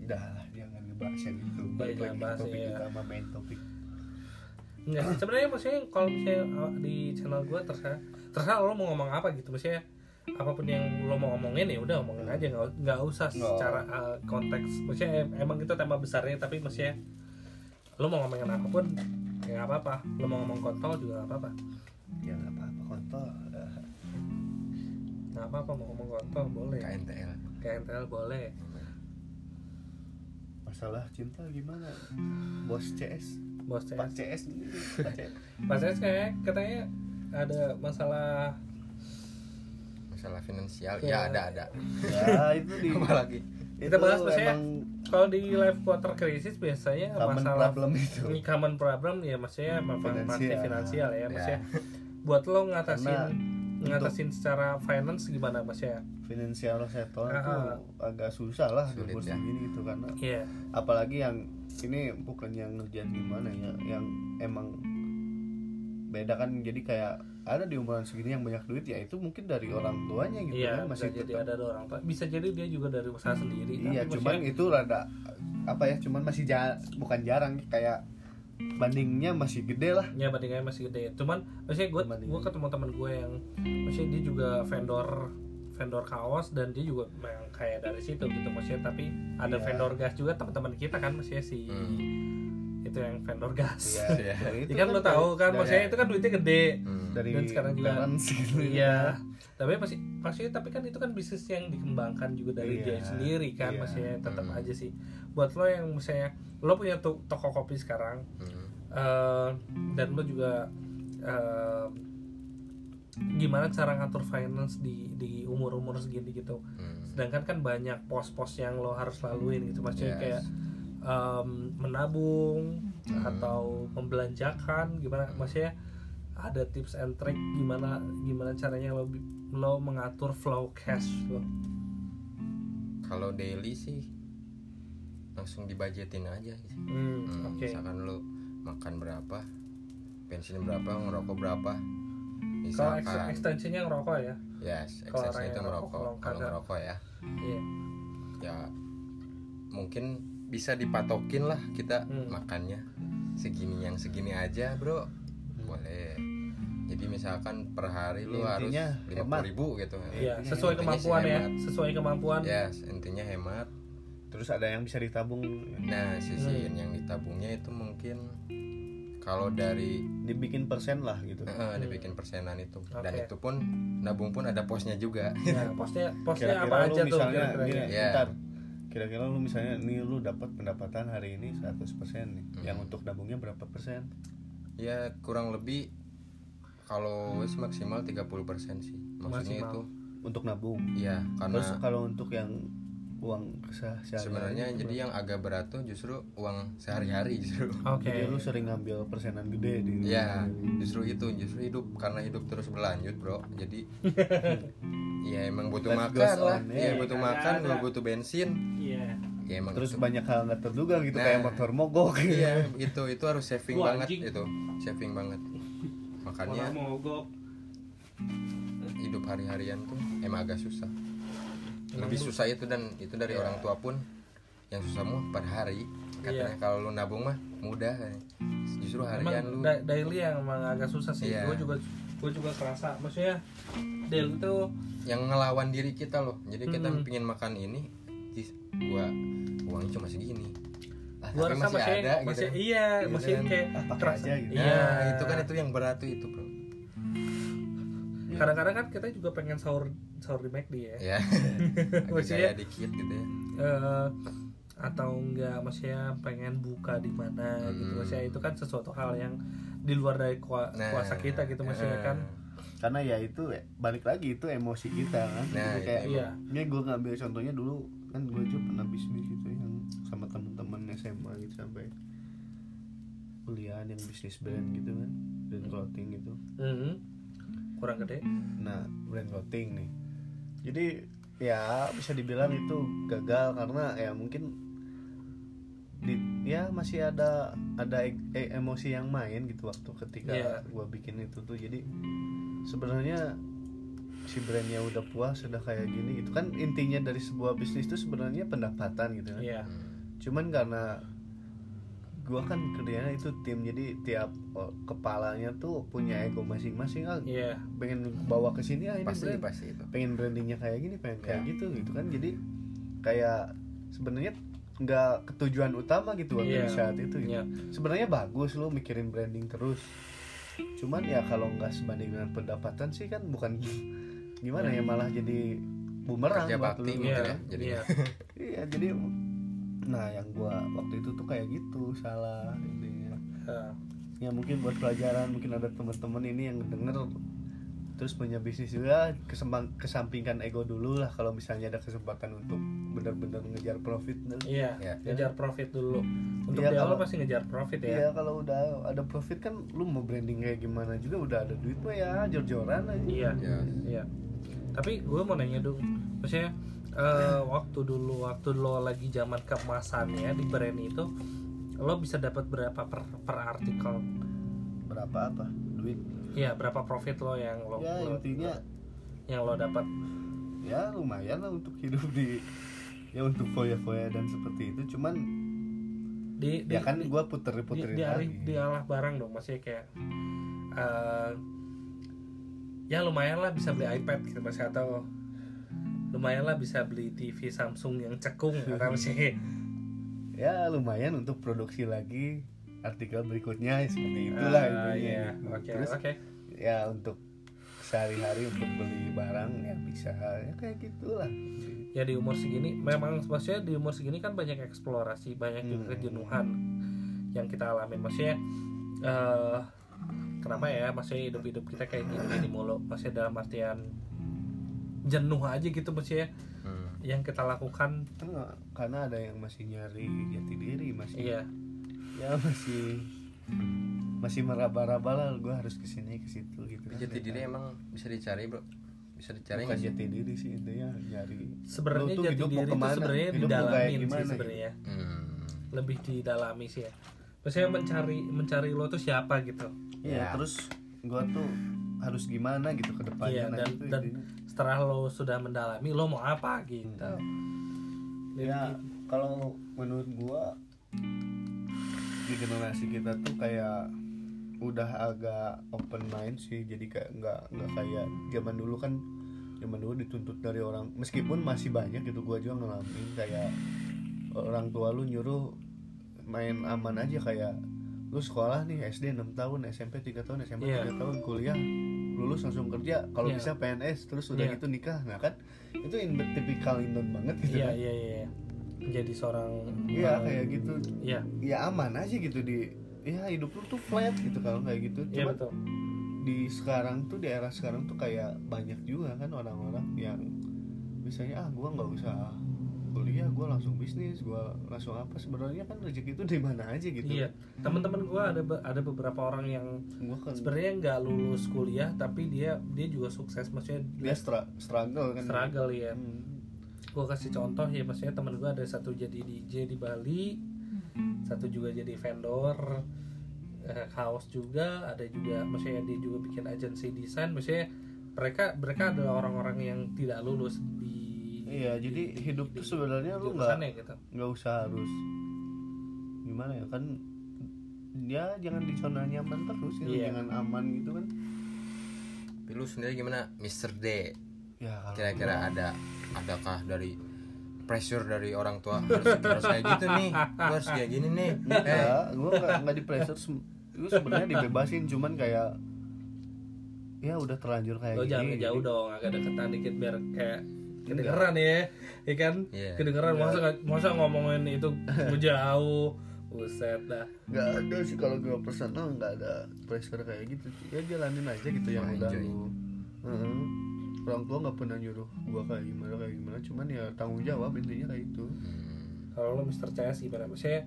Udah lah jangan ngebahas yang itu. Balik lagi bahas, topik iya. utama main topik. Enggak, sebenarnya maksudnya kalau misalnya uh, di channel gue terserah terserah lo mau ngomong apa gitu. Maksudnya apa pun yang lo mau ngomongin ya udah ngomongin aja. Nggak nggak usah secara uh, konteks. Maksudnya em- emang itu tema besarnya tapi maksudnya lo mau ngomongin apa pun ya nggak apa-apa. Lo mau ngomong kontol juga nggak apa-apa ya nggak apa-apa. Kontol Eh, nggak apa-apa mau ngomong kontol boleh. KNTL KNTL boleh. Masalah cinta gimana? Bos CS bos CS Pak CS. Pak CS kayak katanya ada masalah masalah finansial. Ya. ya ada ada. Ya itu di apalagi Kita itu bahas maksudnya kalau di live quarter crisis biasanya common masalah problem itu. ini common problem ya maksudnya apa pasti Finansial. finansial ya Ya. maksudnya buat lo ngatasin Karena ngatasin secara finance gimana maksudnya finansial sektor Ah, itu agak susah lah di bos ya. gini gitu karena iya. apalagi yang ini bukan yang ngerjain gimana ya yang emang beda kan. Jadi kayak ada di umuran segini yang banyak duit ya itu mungkin dari orang tuanya gitu iya kan bisa masih jadi ada orang tua. Bisa jadi dia juga dari usaha sendiri iya cuman maksudnya- itu rada apa ya cuman masih ja, bukan jarang kayak bandingnya masih gede lah ya bandingannya masih gede cuman maksudnya gue gue ketemu teman gue yang maksudnya dia juga vendor vendor kaos dan dia juga memang kayak dari situ gitu maksudnya tapi ada Iya. vendor gas juga teman-teman kita kan maksudnya si Hmm. Itu yang vendor gas Iya, Iya. Ya kan lo tahu kan dari- maksudnya itu kan duitnya gede Hmm. dari dan sekarang juga- gitu iya tapi masih pasti tapi kan itu kan bisnis yang dikembangkan juga dari Iya, dia sendiri kan iya. maksudnya tetap Hmm. aja sih buat lo yang misalnya lo punya to- toko kopi sekarang Hmm. eh, dan lo juga eh, gimana cara ngatur finance di di umur umur segini gitu Hmm. sedangkan kan banyak pos-pos yang lo harus laluin gitu maksudnya Yes. kayak em, menabung Hmm. atau membelanjakan gimana maksudnya ada tips and trick gimana gimana caranya lo lo mengatur flow cash lo kalau daily sih langsung dibajetin aja sih Hmm, Hmm, oke. misalkan lu makan berapa bensin berapa ngerokok berapa Kalau misalkan ekstensinya ngerokok ya. yes kalau yang itu ngerokok, kalau kalau ngerokok ya Iya. ya mungkin bisa dipatokin lah kita Hmm. makannya segini yang segini aja bro boleh jadi misalkan per hari lu harus lima hemat. ribu gitu Iya, sesuai intinya kemampuan ya. hemat. Sesuai kemampuan. yes intinya hemat terus ada yang bisa ditabung nah Hmm. sisihin yang ditabungnya itu mungkin kalau dari dibikin persen lah gitu eh, dibikin persenan itu dan Oke. itu pun nabung pun ada posnya juga Nah, posnya posnya kira-kira apa lu aja tuh misalnya kira-kira? gini, ya? Iya. bentar. Kira-kira lu misalnya nih lu dapat pendapatan hari ini 100% nih Hmm. yang untuk nabungnya berapa persen? Ya kurang lebih kalau wis maksimal 30% sih maksudnya Maksimal. itu untuk nabung? Iya terus karena kalau untuk yang uang sehari sebenarnya jadi yang agak berat tuh justru uang sehari-hari justru. Oke. jadi lu sering ngambil persenan gede di ya justru itu justru hidup karena hidup terus berlanjut bro. Jadi ya emang butuh Life makan lah ya ya. butuh makan ada. lu butuh bensin Iya. ya emang terus itu. banyak hal nggak terduga gitu Nah. kayak motor mogok iya itu itu harus saving Wah, banget anjing. itu saving banget makanya mogok. hidup hari-harian tuh emang agak susah lebih susah itu dan itu dari orang tua pun yang susah mah per hari katanya Iya. kalau lu nabung mah mudah justru Emang harian lu da- daily yang emang agak susah sih. Iya. Gue juga gue juga kerasa. Maksudnya daily itu yang ngelawan diri kita loh jadi kita Hmm. pingin makan ini jis, gua uangnya cuma segini Ah, tapi rasa masih, masih ada masih gitu iya Gitu masih kan. kayak Ah, terasa- aja gitu. nah Iya. itu kan itu yang berat tuh itu bro Kadang-kadang kan kita juga pengen sahur sahur di McD ya. ya Maksudnya- dikit gitu ya Eh, atau enggak maksudnya pengen buka di mana gitu Hmm. maksudnya itu kan sesuatu hal yang di luar dari kua- Nah, kuasa kita gitu maksudnya eh, kan. Karena ya itu ya, balik lagi itu emosi kita kan. Nah, Jadi kayak iya. ini gue ngambil contohnya dulu kan gue juga pernah bisnis gitu yang sama temen-temen SMA gitu sampai kuliah yang bisnis brand gitu kan brand clothing gitu. Mhm. kurang gede. Nah brand clothing nih. Jadi ya bisa dibilang itu gagal karena ya mungkin di ya masih ada ada e- e- emosi yang main gitu waktu ketika Iya. gua bikin itu tuh. Jadi sebenarnya si brandnya udah puas udah kayak gini gitu. Kan intinya dari sebuah bisnis itu sebenarnya pendapatan gitu kan. Iya. Cuman karena gua kan kerjanya itu tim jadi tiap oh, kepalanya tuh punya ego masing-masing. Ah iya. pengen bawa ke sini ah ini pasti brand. pasti itu. Pengen brandingnya kayak gini pengen kayak Ya. gitu gitu kan. Jadi kayak sebenarnya nggak ketujuan utama gitu waktu di saat itu gitu. iya. Sebenarnya bagus lo mikirin branding terus. Cuman ya kalau nggak sebanding dengan pendapatan sih kan bukan gimana ya malah jadi bumerang Kerja buat bakti lu gitu iya ya, jadi- iya. Iya jadi nah yang gua waktu itu tuh kayak gitu salah intinya Eh, ya mungkin buat pelajaran mungkin ada teman-teman ini yang denger terus punya bisnis juga kesembang kesampingkan ego dulu lah kalau misalnya ada kesempatan untuk benar-benar ngejar profit. Iya Ya. ngejar profit dulu. Untuk Iya, di awal kalau- pasti ngejar profit ya. Iya kalau udah ada profit kan lu mau branding kayak gimana juga udah ada duit mah ya jor-joran aja. Iya ya iya. Tapi gue mau nanya dong maksudnya eh, waktu dulu waktu lo lagi zaman keemasannya di brand itu lo bisa dapat berapa per, per artikel? Berapa apa? Duit Iya berapa profit lo yang lo, ya lo- intinya yang lo dapat? Ya lumayan lah untuk hidup di ya untuk foya-foya dan seperti itu. Cuman di, di ya kan di, gua di, puter-puterin di, lagi. di alah barang dong maksudnya kayak eh, ya lumayan lah bisa beli iPad gitu masih atau lumayan lah bisa beli TV Samsung yang cekung atau masih ya lumayan untuk produksi lagi artikel berikutnya ya seperti itulah Ah, iya. gitu. oke terus oke ya untuk sehari-hari untuk beli barang ya bisa ya kayak gitulah ya di umur segini memang maksudnya di umur segini kan banyak eksplorasi banyak juga Hmm. kejenuhan yang kita alamin maksudnya eh kenapa ya maksudnya hidup-hidup kita kayak gini gini mulu maksudnya dalam artian jenuh aja gitu maksudnya Hmm. yang kita lakukan kan karena ada yang masih nyari jati diri masih iya ya masih masih meraba-raba lah gue harus ke sini ke situ gitu. Tapi jati diri emang bisa dicari bro. Bisa dicari bukan nggak jati diri sih intinya nyari. Sebenarnya jati hidup mau diri itu sebenarnya didalamin sih gimana? gitu? sebenarnya. Hmm. lebih didalami sih ya. Maksudnya mencari mencari lo tuh siapa gitu. Iya, Ya. terus gua tuh harus gimana gitu ke depannya? Iya, nah, dan itu dan intinya. setelah lo sudah mendalami lo mau apa gitu. Ya kalau menurut gua di generasi kita tuh kayak udah agak open mind sih jadi kayak nggak nggak kayak zaman dulu kan zaman dulu dituntut dari orang meskipun masih banyak gitu gua juga ngalamin kayak orang tua lu nyuruh main aman aja kayak lu sekolah nih SD 6 tahun SMP 3 tahun SMA Iya. 3 tahun kuliah lulus langsung kerja kalau Iya. bisa PNS terus udah Iya. gitu nikah nah kan itu in tipikal Indon banget gitu iya kan iya iya menjadi seorang Iya kayak gitu. Iya. Ya aman aja gitu di ya hidup lu tuh flat gitu kalau kayak gitu. Iya cuma betul. di sekarang tuh di era sekarang tuh kayak banyak juga kan orang-orang yang misalnya ah gua nggak usah kuliah gua langsung bisnis gua langsung apa. Sebenarnya kan rezeki itu di mana aja gitu. Iya. Teman-teman gua ada be- ada beberapa orang yang kan sebenarnya nggak lulus kuliah tapi dia dia juga sukses. Maksudnya dia stra- struggle kan. Struggle ya Hmm. Gue kasih contoh ya maksudnya temen gue ada satu jadi DJ di Bali satu juga jadi vendor eh, kaos juga ada juga maksudnya dia juga bikin agensi desain maksudnya mereka mereka adalah orang-orang yang tidak lulus di iya jadi hidup tuh sebenarnya lu nggak jurusannya gitu nggak usah harus gimana ya kan dia jangan di zona nyaman terus gitu Iya. jangan aman gitu kan Tapi lu sendiri gimana Mr. D ya kalau kira-kira ada adakah dari pressure dari orang tua? Harus, harus kayak gitu nih. Lu harus kayak gini nih. Eh. enggak gue nggak nggak di pressure gue sebenarnya dibebasin cuman kayak ya udah terlanjur kayak lo gini jangan jauh dong agak deketan dikit biar kayak kedengeran ya ya kan? Iya. kedengeran masa masa ngomongin itu jauh buset dah. Nggak ada sih kalau gue personal nggak ada pressure kayak gitu ya jalanin aja gitu yang udah lu Heeh. Orang tua nggak pernah nyuruh gue kayak gimana kayak gimana. Cuman ya tanggung jawab intinya kayak itu hmm, kalau lo Mr. CS gimana? Maksudnya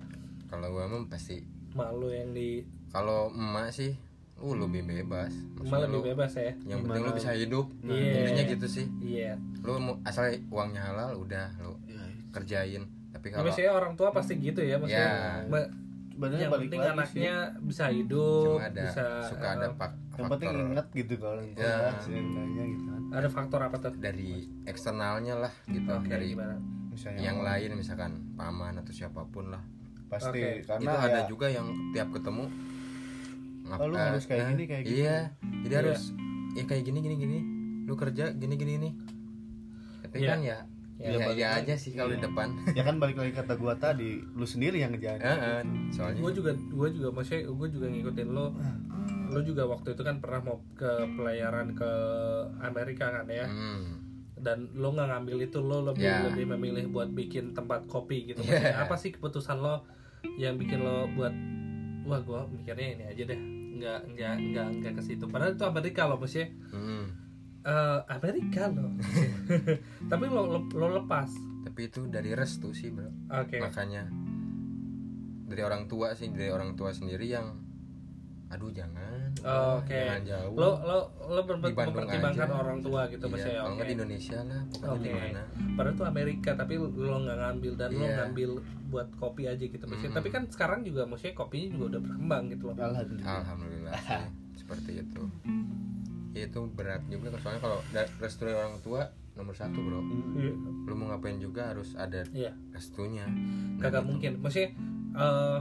kalau gua mah pasti malu yang di kalau emak sih lu lebih bebas. Maksudnya lebih lu- bebas ya? yang penting lu Gimana? bisa hidup. Iya. intinya gitu sih. Iya. Lu mau asal uangnya halal udah lu ya kerjain. Tapi Ya, kalau orang tua pasti gitu ya maksudnya Ya. Sebenarnya yang balik penting lagi anaknya sih bisa hidup cuma ada bisa suka ada eh, pak yang penting faktor inget gitu kalau Ya. seenggaknya gitu kan ada faktor apa tuh dari eksternalnya lah gitu Oke, dari gimana misalnya yang orang- lain misalkan paman atau siapa pun lah pasti Oke. karena itu ada ya, juga yang tiap ketemu ngap- Oh, lu harus kayak eh, gini, kayak gitu. iya jadi Iya. harus ya kayak gini gini gini lu kerja gini gini nih tapi Iya. kan ya Ya, ya, balik lagi. aja sih kalau di Iya. depan ya kan balik lagi kata gua tadi lu sendiri yang ngejalanin Eh, eh, soalnya gue juga gue juga maksudnya gue juga ngikutin lo lo juga waktu itu kan pernah mau ke pelayaran ke Amerika kan ya hmm, dan lo nggak ngambil itu lo lebih Ya. lebih memilih buat bikin tempat kopi gitu Ya. Maksudnya apa sih keputusan lo yang bikin lo buat wah gue mikirnya ini aja deh nggak nggak nggak nggak ke situ padahal itu Amerika lo maksudnya hmm. Eh, Amerika lo tapi lo, lo lo lepas tapi itu dari restu sih bro oke makanya dari orang tua sih dari orang tua sendiri yang aduh jangan Oke. jangan jauh lo lo lo mempertimbangkan orang tua gitu Iya, maksudnya kalau nggak di Indonesia lah pokoknya Oke. di mana Padahal itu Amerika tapi lo nggak ngambil dan lo Iya. ngambil buat kopi aja gitu maksudnya. Mm. Tapi kan sekarang juga maksudnya kopinya juga udah berkembang gitu loh. alhamdulillah alhamdulillah sih, seperti itu itu berat juga soalnya kalau restu dari orang tua nomor satu bro Iya. lu mau ngapain juga harus ada Iya. restunya Kagak Gitu. mungkin. Maksudnya eh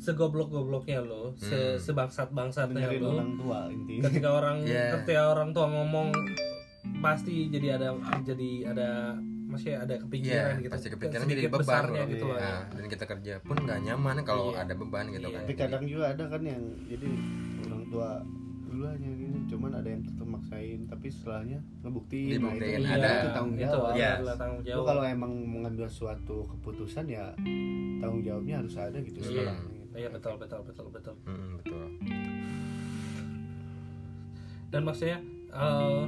segoblok-gobloknya lo, se Hmm. sebangsat-bangsatnya dengerin lo. orang tua intinya Ketika orang Iya. ketika orang tua ngomong pasti jadi ada jadi ada maksudnya ada kepikiran Iya, gitu. pasti kepikiran jadi beban besarnya bro. gitu loh. Nah, dan kita kerja pun nggak nyaman kalau Iya. ada beban gitu Iya. kan tapi kadang juga ada kan yang jadi orang tua dulu hanya gini cuman ada yang tetap maksain tapi setelahnya ngebuktiin nah, itu, itu, ada. itu tanggung Itu jawab Iya. adalah tanggung jawab. kalau emang mengambil suatu keputusan ya tanggung jawabnya harus ada gitu Iya. setelahnya gitu. Iya betul betul betul betul. Mm, betul dan maksudnya eh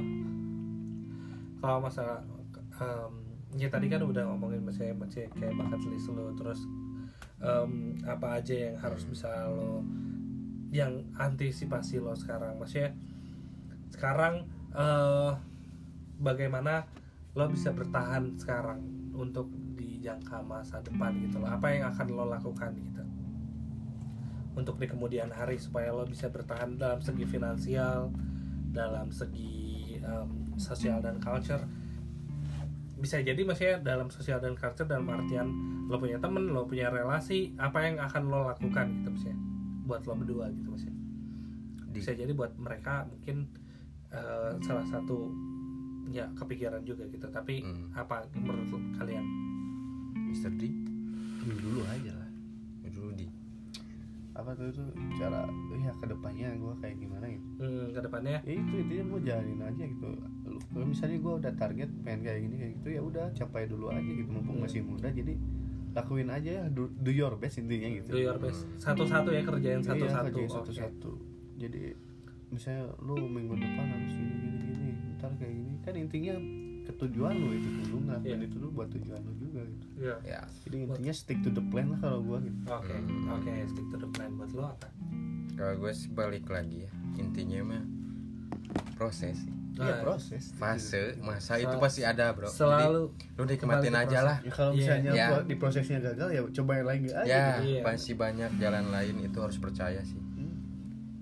kalau masalah em, ya tadi kan udah ngomongin maksudnya maksudnya kayak bakat list lo terus em, apa aja yang harus bisa lo yang antisipasi lo sekarang. Maksudnya sekarang eh bagaimana lo bisa bertahan sekarang untuk di jangka masa depan gitu loh? Apa yang akan lo lakukan gitu? Untuk di kemudian hari supaya lo bisa bertahan dalam segi finansial dalam segi em, sosial dan culture. Bisa jadi maksudnya dalam sosial dan culture dalam artian lo punya temen lo punya relasi apa yang akan lo lakukan gitu maksudnya buat lo berdua gitu maksudnya. Di bisa jadi buat mereka mungkin eh, salah satu ya kepikiran juga gitu. Tapi Hmm. apa menurut lo- kalian? Mr. D? Dulu dulu aja lah. Dulu di. Apa tuh itu cara ya ke depannya gue kayak gimana gitu. Hmm, ke depannya? Ya itu intinya gue jalanin aja gitu. Kalau misalnya gue udah target pengen kayak gini kayak gitu ya udah capai dulu aja gitu. Mumpung Hmm. masih muda jadi lakuin aja ya. Do, do your best intinya gitu. Do your best. Satu-satu ya kerjain Iya, satu-satu. kerjain Oke. satu-satu. Jadi misalnya lu minggu depan harus gini gini gini ntar kayak gini. Kan intinya ketujuan lu itu dulu ngelakuin Iya. itu dulu buat tujuan lu juga gitu. Iya. ya. Jadi intinya stick to the plan lah kalau gua gitu. Oke Hmm. oke stick to the plan buat lo apa? Kalau gue sih balik lagi ya. Intinya mah proses sih. Iya Nah, proses fase masa Sel- itu pasti ada bro selalu Jadi, lu nikmatin aja lah ya kalau Iya. misalnya Iya. gua di prosesnya gagal ya coba yang lain aja ya gitu. Iya. masih banyak jalan lain itu harus percaya sih Hmm.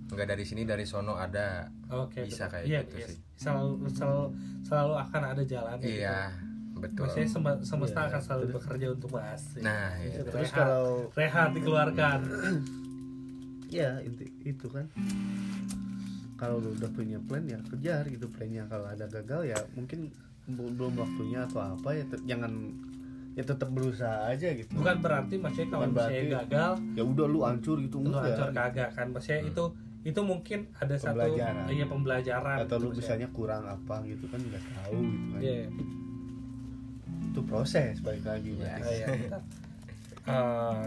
nggak dari sini dari sono ada oke Bisa betul. kayak Iya, gitu iya. sih. selalu selalu selalu akan ada jalan iya betul Maksudnya sem- semesta Iya, akan selalu bekerja untuk mas nah iya. Gitu. terus Rehat. kalau rehat dikeluarkan ya inti itu kan kalau lu udah punya plan ya kejar gitu plannya kalau ada gagal ya mungkin belum waktunya atau apa ya jangan ya tetap berusaha aja gitu bukan berarti maksudnya kalau Bukan misalnya berarti- gagal ya udah lu hancur gitu lu enggak hancur kagak kan maksudnya Hmm. itu itu mungkin ada satu Pembelajaran. iya pembelajaran atau gitu lu misalnya kurang apa gitu kan nggak tahu gitu kan Iya. itu proses balik lagi Iya. berarti Ah, iya, bentar.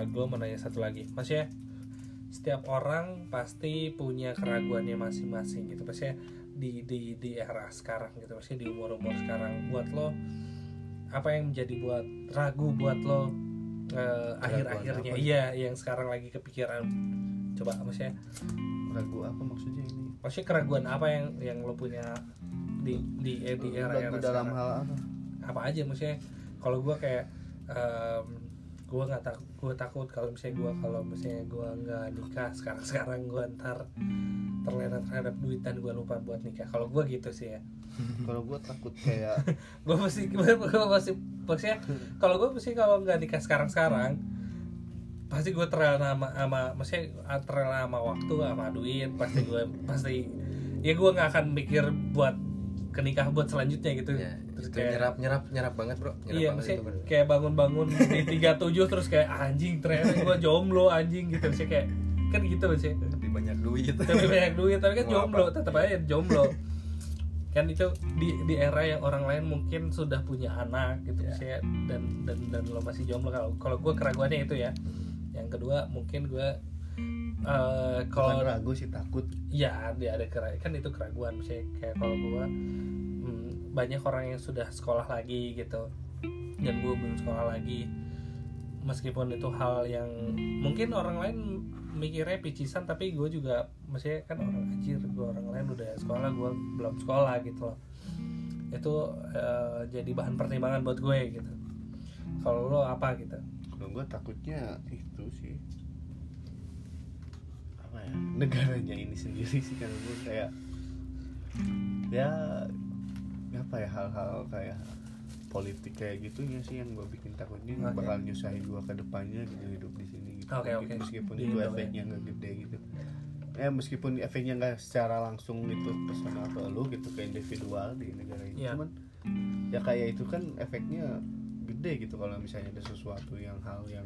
gue mau nanya satu lagi maksudnya setiap orang pasti punya keraguannya masing-masing gitu. Maksudnya di di di era sekarang gitu maksudnya di umur umur sekarang. Buat lo apa yang menjadi buat ragu buat lo eh, akhir-akhirnya? apa? iya yang sekarang lagi kepikiran. Coba maksudnya ragu apa maksudnya ini? maksudnya keraguan apa yang yang lo punya di di eh, di era era dalam sekarang? hal apa? Apa aja maksudnya? Kalau gue kayak gue nggak tak gue takut kalau misalnya gue kalau misalnya gue nggak nikah sekarang sekarang gue ntar terlena terhadap duit dan gue lupa buat nikah. Kalau gue gitu sih ya. Kalau gua takut kayak gue mesti gue masih maksudnya kalau gue mesti kalau nggak nikah sekarang sekarang pasti gue terlena sama, sama maksudnya terlena sama waktu sama duit pasti gue pasti ya gue nggak akan mikir buat ke nikah buat selanjutnya gitu. Ya Terus itu kayak- nyerap nyerap nyerap banget bro. Nyerap iya banget itu kayak bangun-bangun di 37 terus kayak anjing ternyata gue jomblo anjing gitu. Maksudnya kayak kan gitu maksudnya. Lebih banyak duit. Tapi banyak duit tapi kan Mau jomblo apa? tetap aja jomblo. Kan itu di di era yang orang lain mungkin sudah punya anak gitu Ya. maksudnya dan dan dan lo masih jomblo. Kalau kalau gue keraguannya itu ya. Yang kedua mungkin gue eh bukan kalau ragu sih takut. Ya dia ada kera kan itu keraguan misalnya kayak kalau gua hmm, banyak orang yang sudah sekolah lagi gitu dan gua belum sekolah lagi. Meskipun itu hal yang mungkin orang lain mikirnya picisan tapi gue juga maksudnya kan orang anjir gue orang lain udah sekolah gue belum sekolah gitu loh. Itu eh, jadi bahan pertimbangan buat gue gitu. Kalau lo apa gitu? Kalau gua takutnya itu sih apa ya negaranya ini sendiri sih kan gua kayak ya apa ya hal-hal kayak politik kayak gitunya sih yang gue bikin takutnya Oke. bakal nyusahin gua ke depannya gitu hidup di sini gitu Mungkin oke. meskipun Di itu ya. efeknya nggak gede gitu ya meskipun efeknya nggak secara langsung itu personal ke lu gitu ke individual di negara ini Iya. cuman ya kayak itu kan efeknya gede gitu kalau misalnya ada sesuatu yang hal yang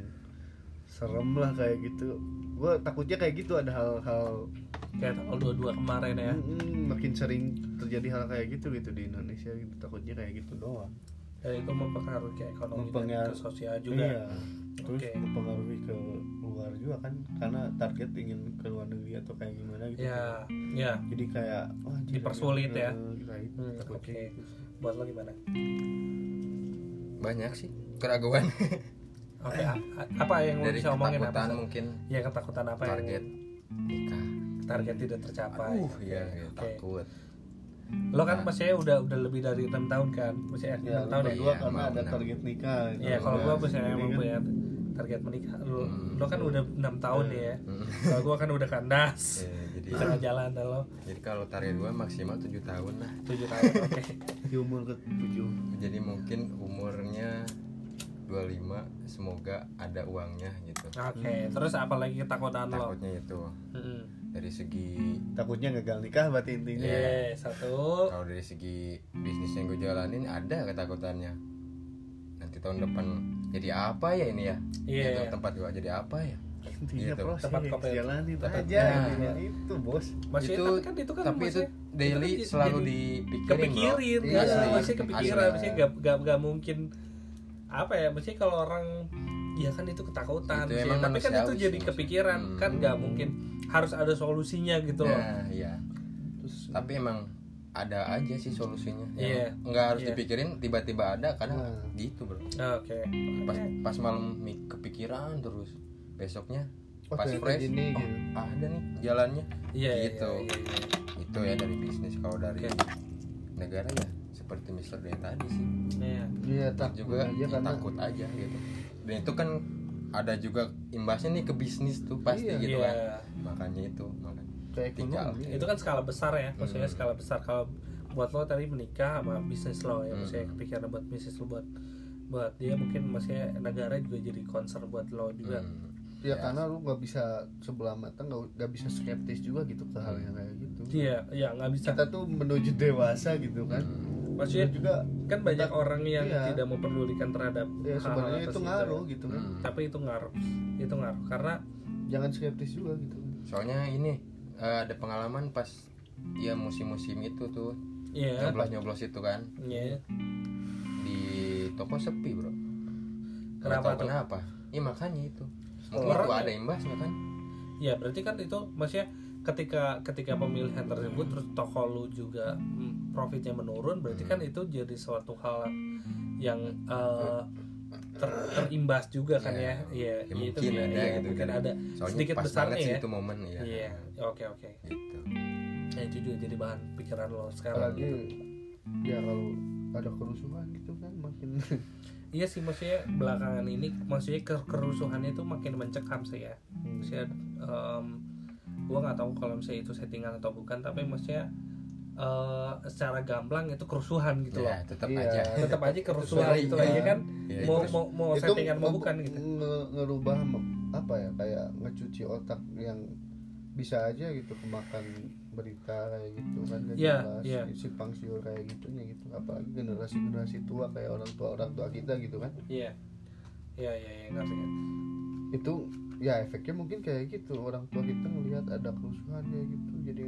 serem lah kayak gitu. Gue takutnya kayak gitu ada hal-hal kayak tanggal 22 kemarin ya. Mm, makin sering terjadi hal kayak gitu gitu di Indonesia gitu. Takutnya kayak gitu doang. Dan itu mempengaruhi ke ekonomi dan Mempengaruhi- ke sosial juga. iya. Terus Oke. mempengaruhi ke luar juga kan. Karena target ingin ke luar negeri atau kayak gimana gitu. Ya ya jadi kayak wah, anjir, Dipersulit ya. eh, kayak gitu, Hmm, oke. gitu sih. buat lo gimana? Banyak sih keraguan oke a- apa yang lo dari bisa omongin apa mungkin ya ketakutan apa target yang nikah target tidak tercapai Oke, ya, ya, oke. takut lo kan Nah. maksudnya udah udah lebih dari enam tahun kan maksudnya ya enam tahun ya berdua ya? karena Iya, ada target nikah gitu. Iya, kalau gua Ya, sendiri emang kan. punya target menikah, lo, Hmm. lo kan udah enam tahun nih ya. Hmm. Kalau gua kan udah kandas, Ya, jadi di tengah jalan dah lo jadi kalau target gue maksimal 7 tahun lah tujuh tahun, oke. di umur ke tujuh jadi mungkin umurnya 25 semoga ada uangnya gitu. Oke, terus apa lagi ketakutan lo? takutnya itu. Hmm. dari segi takutnya gagal nikah berarti intinya. Iya, satu. kalau dari segi bisnis yang gue jalanin ada ketakutannya. Nanti tahun depan jadi apa ya ini ya? Iya. Gitu, tempat gue jadi apa ya? Intinya Gitu. proses Tempat kopi- jalanin tempat- aja Nah. itu bos. Maksudnya itu tapi kan? Itu kan tapi itu daily itu kan selalu dipikirin kepikirin. Ya, masih kepikiran, Asli. maksudnya gak, gak, gak mungkin apa ya, maksudnya kalau orang ya kan itu ketakutan, Itu emang tapi kan itu jadi sih, kepikiran, maksudnya. kan Hmm. gak mungkin harus ada solusinya gitu loh. nah iya terus tapi emang ada aja sih solusinya yang Iya. nggak harus Iya. dipikirin tiba-tiba ada karena Nah. gitu bro Oke. pas pas malam kepikiran terus besoknya Oh, pas fresh gini, oh, gitu. ada nih jalannya Iya, iya, gitu iya, iya. itu ya dari bisnis kalau dari Oke. negara ya seperti Mr. Day tadi sih Iya. iya takut takut juga aja ya, karena takut aja gitu dan itu kan ada juga imbasnya nih ke bisnis tuh pasti Iya. gitu Iya. kan makanya itu makanya tinggal. Itu kan skala besar ya, maksudnya Hmm. skala besar kalau buat lo tadi menikah sama bisnis lo ya, Hmm. maksudnya kepikiran buat bisnis lo buat buat dia mungkin maksudnya negara juga jadi concern buat lo juga. Hmm. ya karena lu nggak bisa sebelah mata nggak nggak bisa skeptis juga gitu ke hal yang kayak gitu Iya, iya nggak bisa. kita tuh menuju dewasa gitu kan Hmm. Maksudnya Dan juga. kan banyak kita- orang yang iya. tidak memperdulikan terhadap ya hal-hal sebenarnya itu ya. ngaruh gitu. Kan Hmm. Tapi itu ngaruh, itu ngaruh. Karena jangan skeptis juga gitu. Soalnya ini eh, ada pengalaman pas ya musim-musim itu tuh. Iya, nyoblos-nyoblos itu kan. Iya. di toko sepi bro. Kenapa tuh? kenapa. Ya makanya itu. Mungkin Orang- itu ada imbasnya kan? Ya berarti kan itu maksudnya ketika ketika pemilihan tersebut terus toko lu juga mm, profitnya menurun berarti kan itu jadi suatu hal yang eh, ter- terimbas juga kan ya. Ya, Iya ya itu mungkin ya, ada iya, gitu mungkin kan. ada soalnya sedikit pas besarnya ya. itu momen ya. Iya oke oke. Gitu. Nah itu juga jadi bahan pikiran lo sekarang apalagi ya kalau ada kerusuhan gitu kan makin iya sih maksudnya belakangan ini maksudnya ke- kerusuhannya itu makin mencekam sih ya. Maksudnya em, gua nggak tahu kalau misalnya itu settingan atau bukan tapi maksudnya eh, secara gamblang itu kerusuhan gitu loh ya tetap Iya. aja tetap aja kerusuhan Sorry, gitu iya. aja kan Ya, mau itu- mau mau itu settingan mau bukan gitu nge- ngerubah apa ya kayak ngecuci otak yang bisa aja gitu kemakan berita kayak gitu kan gak Iya, jelas, iya. simpang siur kayak gitunya gitu apalagi generasi generasi tua kayak orang tua orang tua kita gitu kan iya iya iya iya ngerti ngerti. itu ya efeknya mungkin kayak gitu. Orang tua kita ngelihat ada kerusuhan kayak gitu. Jadi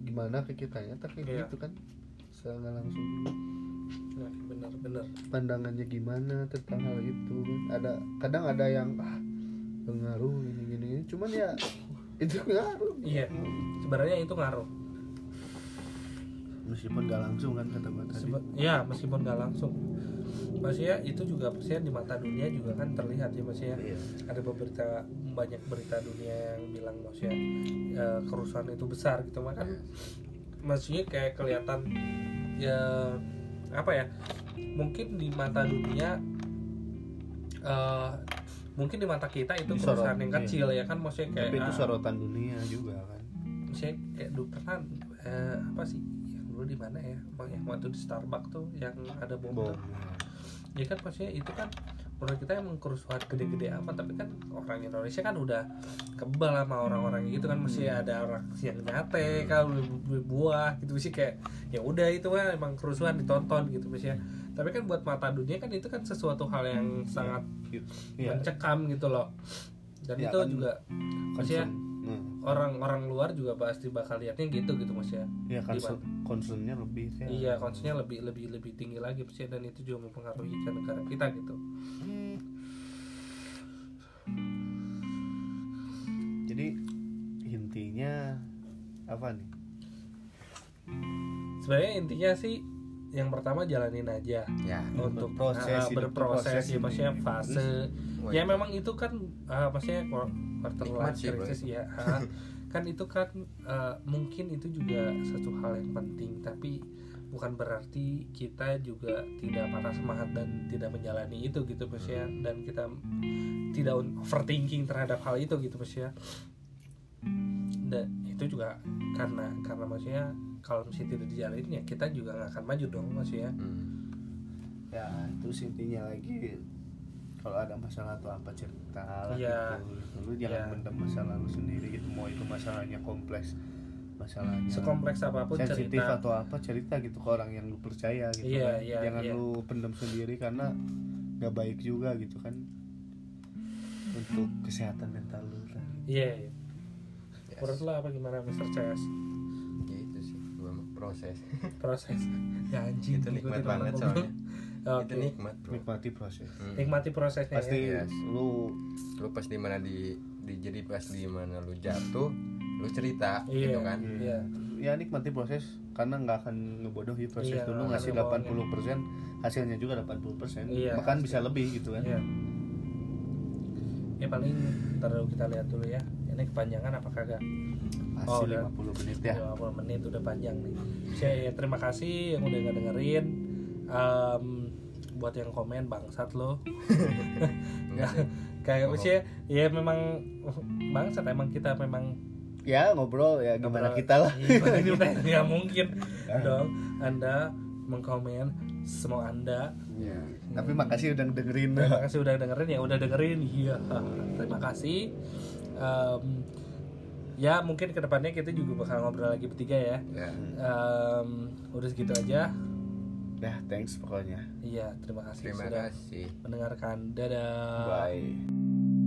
gimana ke kitanya tapi Iya. gitu kan. Secara langsung. Nah, bener bener pandangannya gimana tentang hal itu kan. Ada kadang ada yang ah pengaruh gini gini. cuman ya itu ngaruh iya sebenarnya itu ngaruh meskipun gak langsung kan kata gue tadi. Sebe- ya meskipun nggak langsung. Maksudnya itu juga maksudnya di mata dunia juga kan terlihat ya maksudnya Iya. ada beberapa banyak berita dunia yang bilang maksudnya eh, kerusuhan itu besar gitu maka kan? Maksudnya kayak kelihatan ya apa ya mungkin di mata dunia eh mungkin di mata kita itu Disorot, kerusuhan yang iya. kecil ya kan maksudnya kayak tapi itu ah, sorotan dunia juga kan. Misalnya kayak dulu pernah eh, apa sih dulu di mana ya? Yang waktu di Starbucks tuh yang ada bom bom. Tuh ya kan maksudnya itu kan menurut kita emang kerusuhan gede-gede apa tapi kan orang Indonesia kan udah kebal sama orang-orang gitu kan. Masih ada orang yang nyate kan beli, beli buah gitu. Sih kayak ya udah itu kan emang kerusuhan ditonton gitu misalnya tapi kan buat mata dunia kan itu kan sesuatu hal yang sangat Iya. mencekam gitu loh. Dan Ya, itu kan juga maksudnya. Hmm. orang-orang luar juga pasti bakal lihatnya gitu gitu maksudnya ya kan concernnya lebih ya. iya konsepnya lebih lebih lebih tinggi lagi pasti dan itu juga mempengaruhi ke negara kita gitu jadi intinya apa nih sebenarnya intinya sih yang pertama jalanin aja. Ya untuk Berproses, ah, hidup berproses ya ini. maksudnya fase. Wah, ya memang itu kan ah, maksudnya quarter life crisis ya. Ah. kan itu kan eh, mungkin itu juga satu hal yang penting tapi bukan berarti kita juga tidak patah semangat dan tidak menjalani itu gitu mas ya dan kita tidak overthinking terhadap hal itu gitu mas ya dan itu juga karena karena maksudnya kalau misalnya tidak dijalanin ya kita juga nggak akan maju dong mas ya Hmm. ya itu intinya lagi kalau ada masalah atau apa cerita lah Iya. gitu. lu jangan mendem masalah lu sendiri gitu mau itu masalahnya kompleks masalahnya sekompleks apa pun sensitif cerita atau apa cerita gitu ke orang yang lu percaya gitu Iya, kan iya, jangan iya. lu pendem sendiri karena nggak baik juga gitu kan untuk kesehatan mental lu kan iya iya. Yes. Menurut lo apa gimana Mr. CS Ya itu sih gua proses proses ya anjing itu nikmat banget soalnya oke itu nikmat bro nikmati proses Hmm. nikmati prosesnya pasti ya. Yes. lu lu pas di mana di, di jadi pas di mana lu jatuh lu cerita Iya. gitu kan Iya. ya nikmati proses karena nggak akan ngebodohi proses Iya, dulu nggak ngasih akan ngebohongin. 80% hasilnya juga 80% Iya, bahkan pasti. bisa lebih gitu kan Iya. ya paling ntar kita lihat dulu ya ini kepanjangan apa kagak? Pasti Oh, udah. 50 menit ya. 50 menit udah panjang nih. Saya terima kasih yang udah nggak dengerin Em, buat yang komen bangsat lo. Sih. kayak Oh. maksudnya ya memang bangsat emang kita memang ya ngobrol ya gimana ngobrol- kita lah. Gimana kita? Nggak mungkin dong. Anda mengkomen semua anda. Ya tapi makasih udah dengerin terima kasih udah dengerin ya udah dengerin. Iya. Terima kasih Em, ya mungkin ke depannya kita juga bakal ngobrol lagi bertiga ya. Ya. Em, udah segitu aja. Dah thanks pokoknya. Iya terima kasih terima sudah kasih. mendengarkan. Dadah. Bye